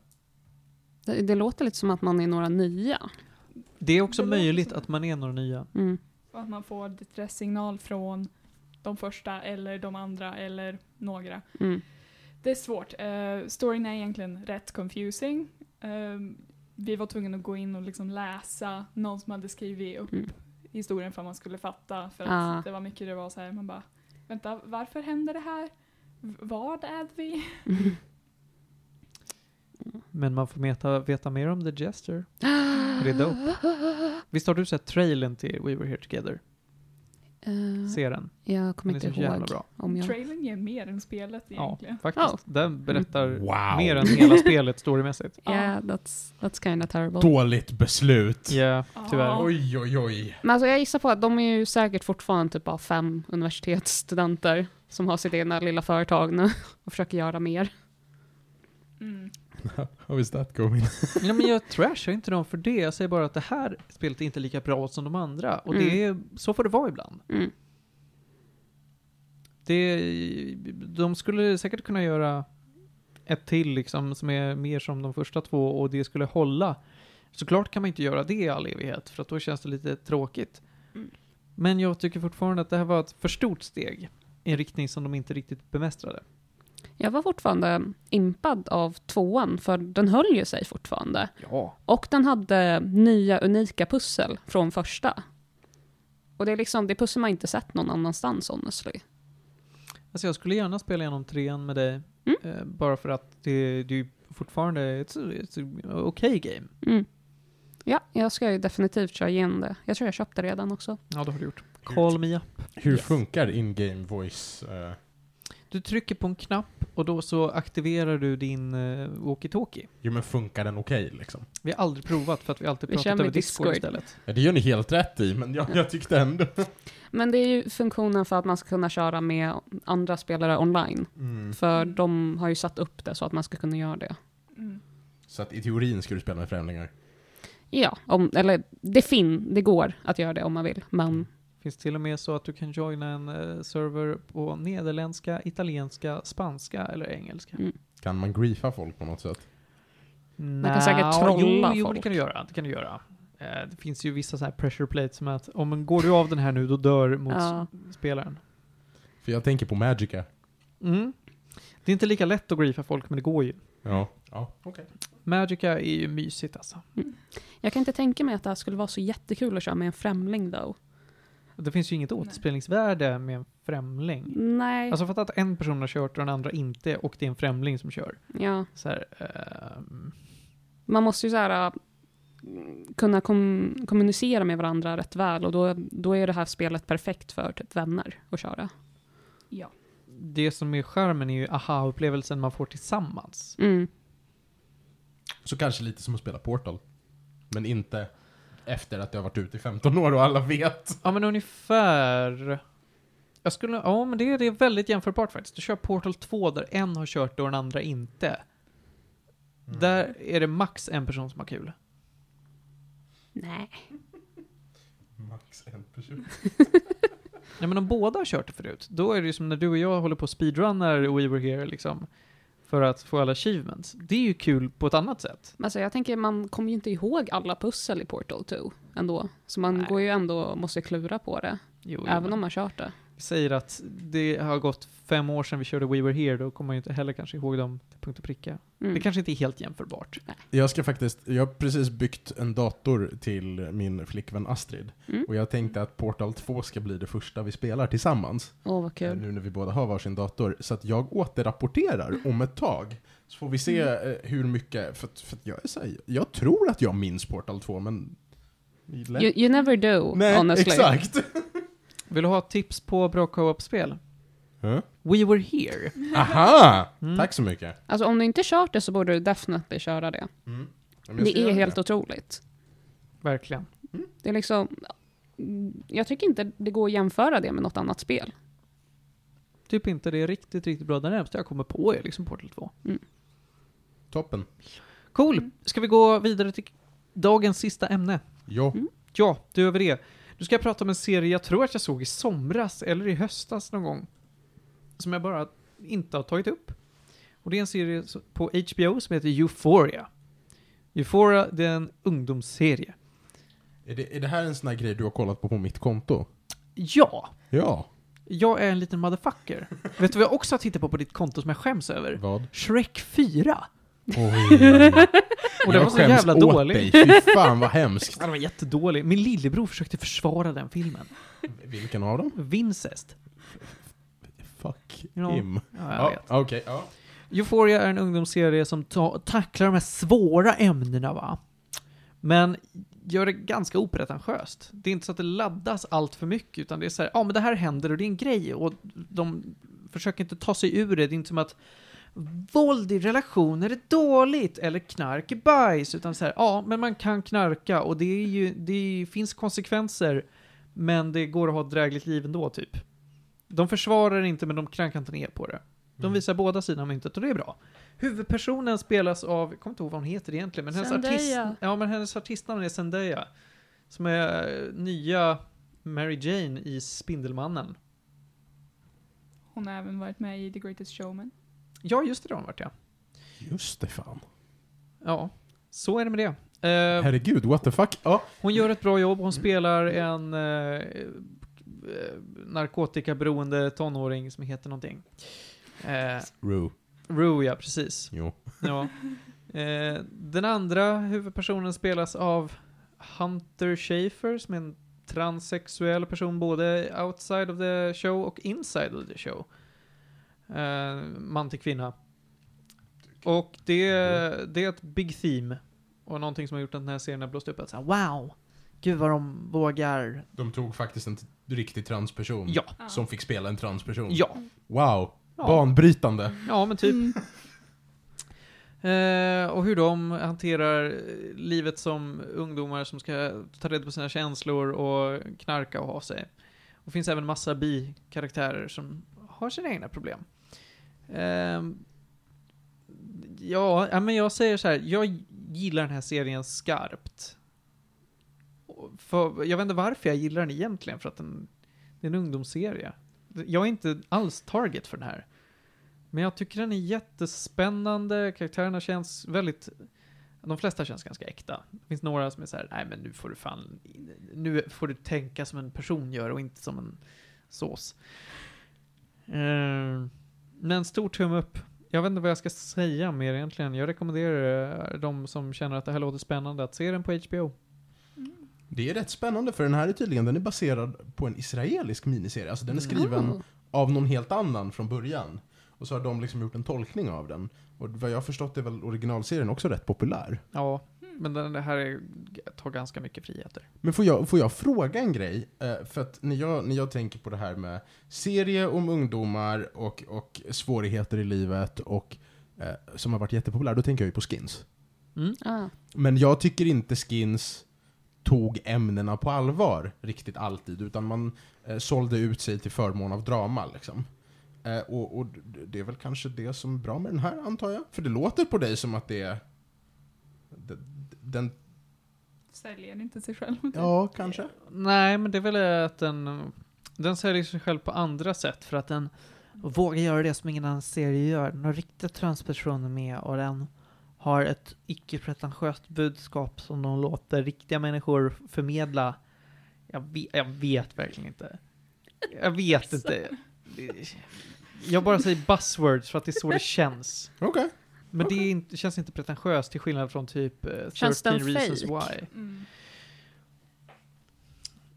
det, det låter lite som att man är några nya. Det är också Det möjligt att man är några nya. Mm. Att man får distresssignal från de första eller de andra eller några. Mm. Det är svårt. Uh, storyn är egentligen rätt confusing. Ehm, vi var tvungna att gå in och liksom läsa någon som hade skrivit upp Mm. historien för att man skulle fatta. För att Ah. det var mycket det var så här, man bara, vänta, varför händer det här? Vad är vi? Men man får veta, veta mer om The Jester. Det är dope. Visst har du sett trailern till We Were Here Together? Eh, Se den. jag kommer inte ihåg bra. om jag... Trailern ger mer än spelet Ja, egentligen. faktiskt. Oh. Den berättar Wow. mer än hela spelet storymässigt. Yeah, that's, that's kind of terrible. Dåligt beslut. Ja, tyvärr. Ja. Oj, oj, oj. Men alltså jag gissar på att de är ju säkert fortfarande typ bara fem universitetsstudenter som har sitt egna lilla företag nu och försöker göra mer. Mm. How is that going? Ja, men jag trashar inte dem för det. Jag säger bara att det här spelet är inte lika bra som de andra. Och det är, så får det vara ibland. Mm. Det, de skulle säkert kunna göra ett till liksom som är mer som de första två och det skulle hålla. Såklart kan man inte göra det i all evighet för att då känns det lite tråkigt. Mm. Men jag tycker fortfarande att det här var ett för stort steg en riktning som de inte riktigt bemästrade. Jag var fortfarande impad av tvåan, för den höll ju sig fortfarande. Ja. Och den hade nya unika pussel från första. Och det är liksom, det pussel man inte sett någon annanstans honestly. Alltså jag skulle gärna spela igenom trean med dig. Mm. Eh, bara för att det, det är ju fortfarande ett okej game. Mm. Ja, jag ska ju definitivt köra igenom det. Jag tror jag köpte det redan också. Ja, det har du gjort. Call me up. Hur Yes. funkar in-game voice? eh? Du trycker på en knapp och då så aktiverar du din uh, walkie-talkie. jo men funkar den okej liksom? Vi har aldrig provat för att vi alltid Vi pratat över Discord, Discord. istället. Ja, det gör ni helt rätt i, men jag, jag tyckte ändå... Men det är ju funktionen för att man ska kunna köra med andra spelare online. Mm. För Mm. de har ju satt upp det så att man ska kunna göra det. Mm. Så att i teorin ska du spela med främlingar. Ja, om, eller det fin, det går att göra det om man vill. Men Finns till och med så att du kan joina en eh, server på nederländska, italienska, spanska eller engelska. Mm. Kan man griefa folk på något sätt? Man kan säkert trolla jo, jo, folk. det kan du göra. Det kan du göra. Eh, det finns ju vissa så här pressure plates som att om man går du av den här nu, då dör Ja. motspelaren. För jag tänker på Magica. Mm. Det är inte lika lätt att griefa folk, men det går ju. Ja. Ja, okej. Magica är ju mysigt alltså. jag kan inte tänka mig att det här skulle vara så jättekul att köra med en främling då. Det finns ju inget återspelningsvärde med en främling. Nej, Alltså fatta att en person har kört och den andra inte och det är en främling som kör. ja. Så här, ehm, Man måste ju så här, äh, kunna kom, kommunicera med varandra rätt väl och då, då är det här spelet perfekt för typ vänner att köra. Ja. det som är charmen är ju aha-upplevelsen man får tillsammans. Mm. Så kanske lite som att spela Portal. Men inte efter att jag har varit ute i 15 år och alla vet. Ja men ungefär... Jag skulle, ja men det, det är väldigt jämförbart faktiskt. Du kör Portal 2 där en har kört det och den andra inte. Där är det max en person som har kul. Nej. Max en person. Ja men om båda har kört det förut, då är det ju som när du och jag håller på och speedrunnar We Were Here liksom. För att få alla achievements. Det är ju kul på ett annat sätt. Alltså jag tänker, man kommer ju inte ihåg alla pussel i Portal 2 ändå. Så man Nej. går ju ändå, måste klura på det. Jo, även men om man kört det. Säger att det har gått fem år sedan vi körde We Were Here, då kommer man ju inte heller kanske ihåg dem till punkt och pricka. Mm. Det kanske inte är helt jämförbart. Jag ska faktiskt, jag har precis byggt en dator till min flickvän Astrid. Mm. Och jag tänkte att Portal 2 ska bli det första vi spelar tillsammans. Åh, vad eh, kul. Nu när vi båda har varsin dator. Så att jag återrapporterar om ett tag. Så får vi se eh, hur mycket, för, för jag är så här, jag tror att jag minns Portal 2 men... You, you never do, Nej, honestly. exakt! Vill du ha tips på bra co-op-spel? Huh? We Were Here. Aha! Mm. Tack så mycket. Alltså om du inte kört det så borde du definitively köra det. Mm. Det är helt otroligt. Verkligen. Det är liksom... mm, Jag tycker inte det går att jämföra det med något annat spel. Typ inte det är riktigt, riktigt bra. Det närmaste jag kommer på är liksom Portal 2. Toppen. Cool. Ska vi gå vidare till dagens sista ämne? Ja. Mm. Ja, du över det. Nu ska jag prata om en serie jag tror att jag såg i somras eller i höstas någon gång. Som jag bara inte har tagit upp. Och det är en serie på HBO som heter Euphoria. Euphoria, det är en ungdomsserie. Är, det, är det här en sån här grej du har kollat på på mitt konto? Ja, Ja. jag är en liten motherfucker. Vet du vad jag också har tittat på på ditt konto som jag skäms över? Vad? Shrek 4. Oj. Och den var så jävla dålig. dig. Fy fan vad hemskt. Den var jättedålig. Min lillebror försökte försvara den filmen. Vilken av dem? Vincest. Fuck Ja. him. Ja, Ja, okej. ja. Euphoria är en ungdomsserie som ta- tacklar de här svåra ämnena va. Men gör det ganska opretentiöst. Det är inte så att det laddas allt för mycket, utan det är så här, ja men det här händer och det är en grej och de försöker inte ta sig ur det. Det är inte som att våld i relationer är dåligt eller knark är bajs, utan så här, ja men man kan knarka och det är ju, det finns konsekvenser, men det går att ha ett drägligt liv ändå typ. De försvarar inte, men de klankar inte ner på det. De Mm. visar båda sidor av myntet och det är bra. Huvudpersonen spelas av, jag kommer inte ihåg vad hon heter egentligen, men hennes artist... Ja, men hennes artistnamn är Zendaya. Som är eh, nya Mary Jane i Spindelmannen. Hon har även varit med i The Greatest Showman. Ja, just det, det har hon varit ja. Just det fan. Ja, så är det med det. Eh, Herregud, what the fuck? Ja. hon gör ett bra jobb, hon spelar en eh, eh, narkotikaberoende tonåring som heter någonting. Eh, Rue. Rue, ja, precis. Jo. Ja. Eh, den andra huvudpersonen spelas av Hunter Schafer som är en transsexuell person både outside of the show och inside of the show. Eh, man till kvinna. Och det, det är ett big theme. Och någonting som har gjort att den här serien har blåst upp. Att säga, wow! Gud vad de vågar. De tog faktiskt en riktig transperson. Ja. Som fick spela en transperson. Ja. Wow. Ja, Banbrytande. ja men typ. Mm. Eh, och hur de hanterar livet som ungdomar som ska ta reda på sina känslor och knarka och ha sig. Och det finns även massa bikaraktärer som har sina egna problem. Ehm, ja, men jag säger så här. Jag gillar den här serien skarpt. För, jag vet inte varför jag gillar den egentligen, för att den, det är en ungdomsserie. Jag är inte alls target för den här. Men jag tycker den är jättespännande, karaktärerna känns väldigt... De flesta känns ganska äkta. Det finns några som är så här, nej men nu får du fan... Nu får du tänka som en person gör och inte som en sås. Uh, men stor tumme upp. Jag vet inte vad jag ska säga mer egentligen. Jag rekommenderar eh, de som känner att det här låter spännande att se den på HBO. Det är rätt spännande för den här är tydligen, den är baserad på en israelisk miniserie. Alltså den är skriven Oh. av någon helt annan från början. Och så har de liksom gjort en tolkning av den. Och vad jag har förstått är väl originalserien också rätt populär. Ja, men den här är, tar ganska mycket friheter. Men får jag, får jag fråga en grej? Eh, för att när jag, när jag tänker på det här med serie om ungdomar och, och svårigheter i livet och eh, som har varit jättepopulär, då tänker jag ju på Skins. Mm. Ah. Men jag tycker inte Skins tog ämnena på allvar riktigt alltid, utan man eh, sålde ut sig till förmån av drama liksom. Eh, och, och det är väl kanske det som är bra med den här, antar jag? För det låter på dig som att det är... Den, Säljer inte sig själv. ja, kanske? Nej, men det är väl att den, den säljer sig själv på andra sätt för att den vågar göra det som ingen annan serie gör. Den har riktiga transpersoner med och den har ett icke-pretentiöst budskap som de låter riktiga människor förmedla. Jag vet, jag vet verkligen inte. Jag vet inte. Jag bara säger buzzwords för att det är så det känns. Okej. Men det, inte, det känns inte pretentiöst till skillnad från typ eh, 13 Känns den reasons fake? why. Mm.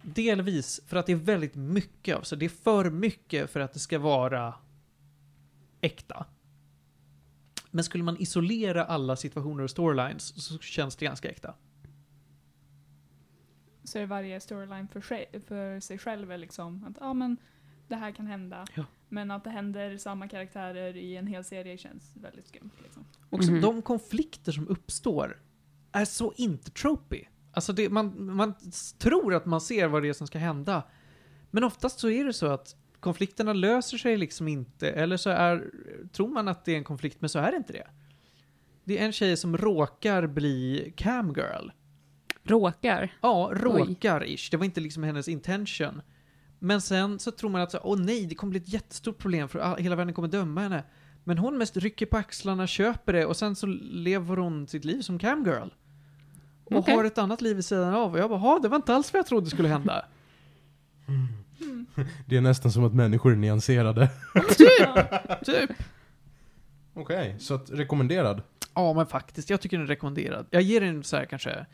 Delvis för att det är väldigt mycket av så det är för mycket för att det ska vara äkta. Men skulle man isolera alla situationer och storylines så känns det ganska äkta. Så är varje storyline för sig, för sig själv är liksom att ja men det här kan hända. Ja. Men att det händer samma karaktärer i en hel serie känns väldigt skumt. Liksom. Också Mhm. de konflikter som uppstår är så inte tropy. Alltså det, man, man tror att man ser vad det är som ska hända. Men oftast så är det så att konflikterna löser sig liksom inte. Eller så är, tror man att det är en konflikt, men så är det inte det. Det är en tjej som råkar bli camgirl. Råkar. Ja, råkar-ish. Det var inte liksom hennes intention. Men sen så tror man att så, åh nej, det kommer bli ett jättestort problem för all, hela världen kommer döma henne. Men hon mest rycker på axlarna, köper det och sen så lever hon sitt liv som camgirl. Och Okej. har ett annat liv vid sidan av. Och jag bara, "Ha, det var inte alls vad jag trodde skulle hända. Det är nästan som att människor är nyanserade. typ. Okej, så att rekommenderad. Ja, men faktiskt. Jag tycker den är rekommenderad. Jag ger den så här kanske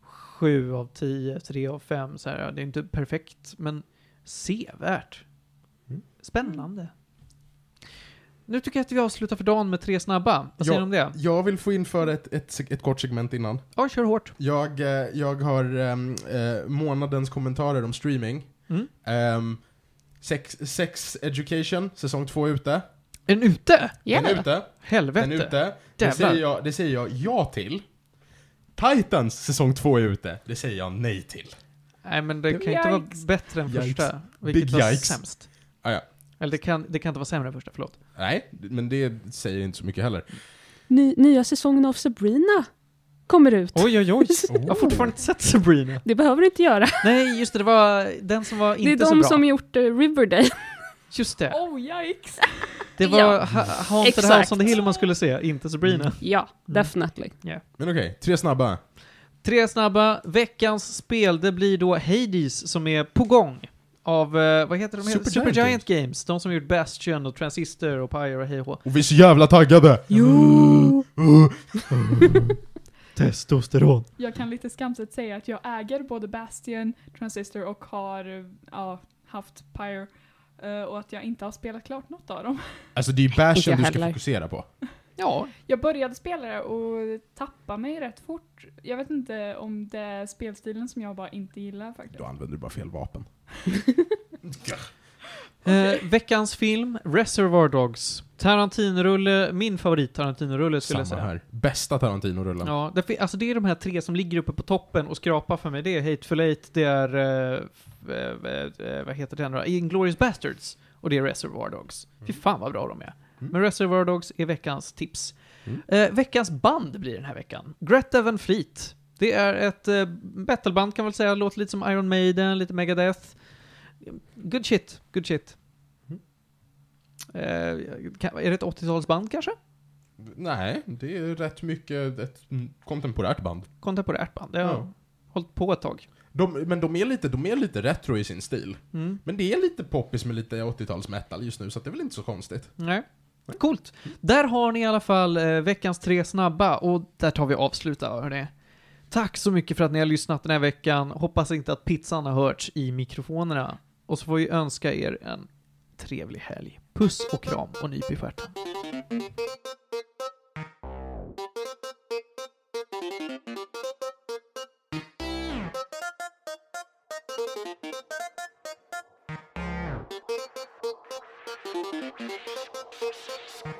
7 av 10, 3 av 5. Så här, ja, det är inte perfekt, men sevärt. Mm. Spännande. Nu tycker jag att vi avslutar för dagen med tre snabba. Vad säger du om det? Jag vill få införa ett, ett, ett kort segment innan. Ja, kör hårt. Jag, eh, jag har ehm, eh, månadens kommentarer om streaming. Mm. Ehm, sex, sex Education, säsong två är ute. Den ute? Den är ute. Helvete. Är ute. Det säger, jag, det säger jag ja till. Titans säsong två är ute. Det säger jag nej till. Nej, men det kan ju inte vara bättre än Yikes. första. Vilket Big var yikes. sämst. Ah, ja. Eller det kan, det kan inte vara sämre än första, förlåt. Nej, men det säger inte så mycket heller. Ny, nya säsongen av Sabrina kommer ut. Oj, oj, oj. Jag har fortfarande inte sett Sabrina. Det behöver du inte göra. Nej, just det, det var den som var Det är inte så de bra. som gjort uh, Riverdale. Just det. Oh yikes! Det var Ja. ha Haunted Exakt. House on the Hill man skulle se, inte Sabrina. Ja, Mm. definitely. Men okej, tre snabba. Tre snabba. Veckans spel, det blir då Hades som är på gång. Av, eh, vad heter de? Supergiant Supergiant Games. De som gjort Bastion och Transistor och Pyre och hej och vi är så jävla taggade! Jo! Testosteron. Jag kan lite skamset säga att jag äger både Bastion, Transistor och har ja, haft Pyre. eh, och att jag inte har spelat klart något av dem. Alltså det är ju Bastion du ska fokusera på. Ja, Jag började spela det och tappade mig rätt fort. Jag vet inte om det är spelstilen som jag bara inte gillar faktiskt. Då använder du bara fel vapen. Eh, veckans film, Reservoir Dogs. Tarantino-rulle, min favorit Tarantino-rulle skulle jag Samma säga. här. Bästa Tarantino-rullen. Ja, det, alltså det är de här tre som ligger uppe på toppen och skrapar för mig. Det är Hateful Eight, det är, eh, eh, eh, vad heter den då? Inglourious Bastards. Och det är Reservoir Dogs. Fy fan vad bra de är. Mm. Men Reservoir Dogs är veckans tips. Mm. Eh, veckans band blir den här veckan. Greta Van Fleet. Det är ett eh, battleband kan man väl säga, låter lite som Iron Maiden, lite Megadeth. Good shit, good shit. Mm. Eh, kan, är det ett 80-talsband kanske? Nej, det är rätt mycket ett kontemporärt band. Kontemporärt band, det har Ja. hållit på ett tag. De, men de är, lite, de är lite retro i sin stil. Mm. Men det är lite poppis med lite 80-tals metal just nu, så det är väl inte så konstigt. Nej. Coolt! Där har ni i alla fall eh, veckans tre snabba och där tar vi avsluta hörni. Tack så mycket för att ni har lyssnat den här veckan. Hoppas inte att pizzan har hörts i mikrofonerna. Och så får vi önska er en trevlig helg. Puss och kram och nyp i stjärten. Thank you.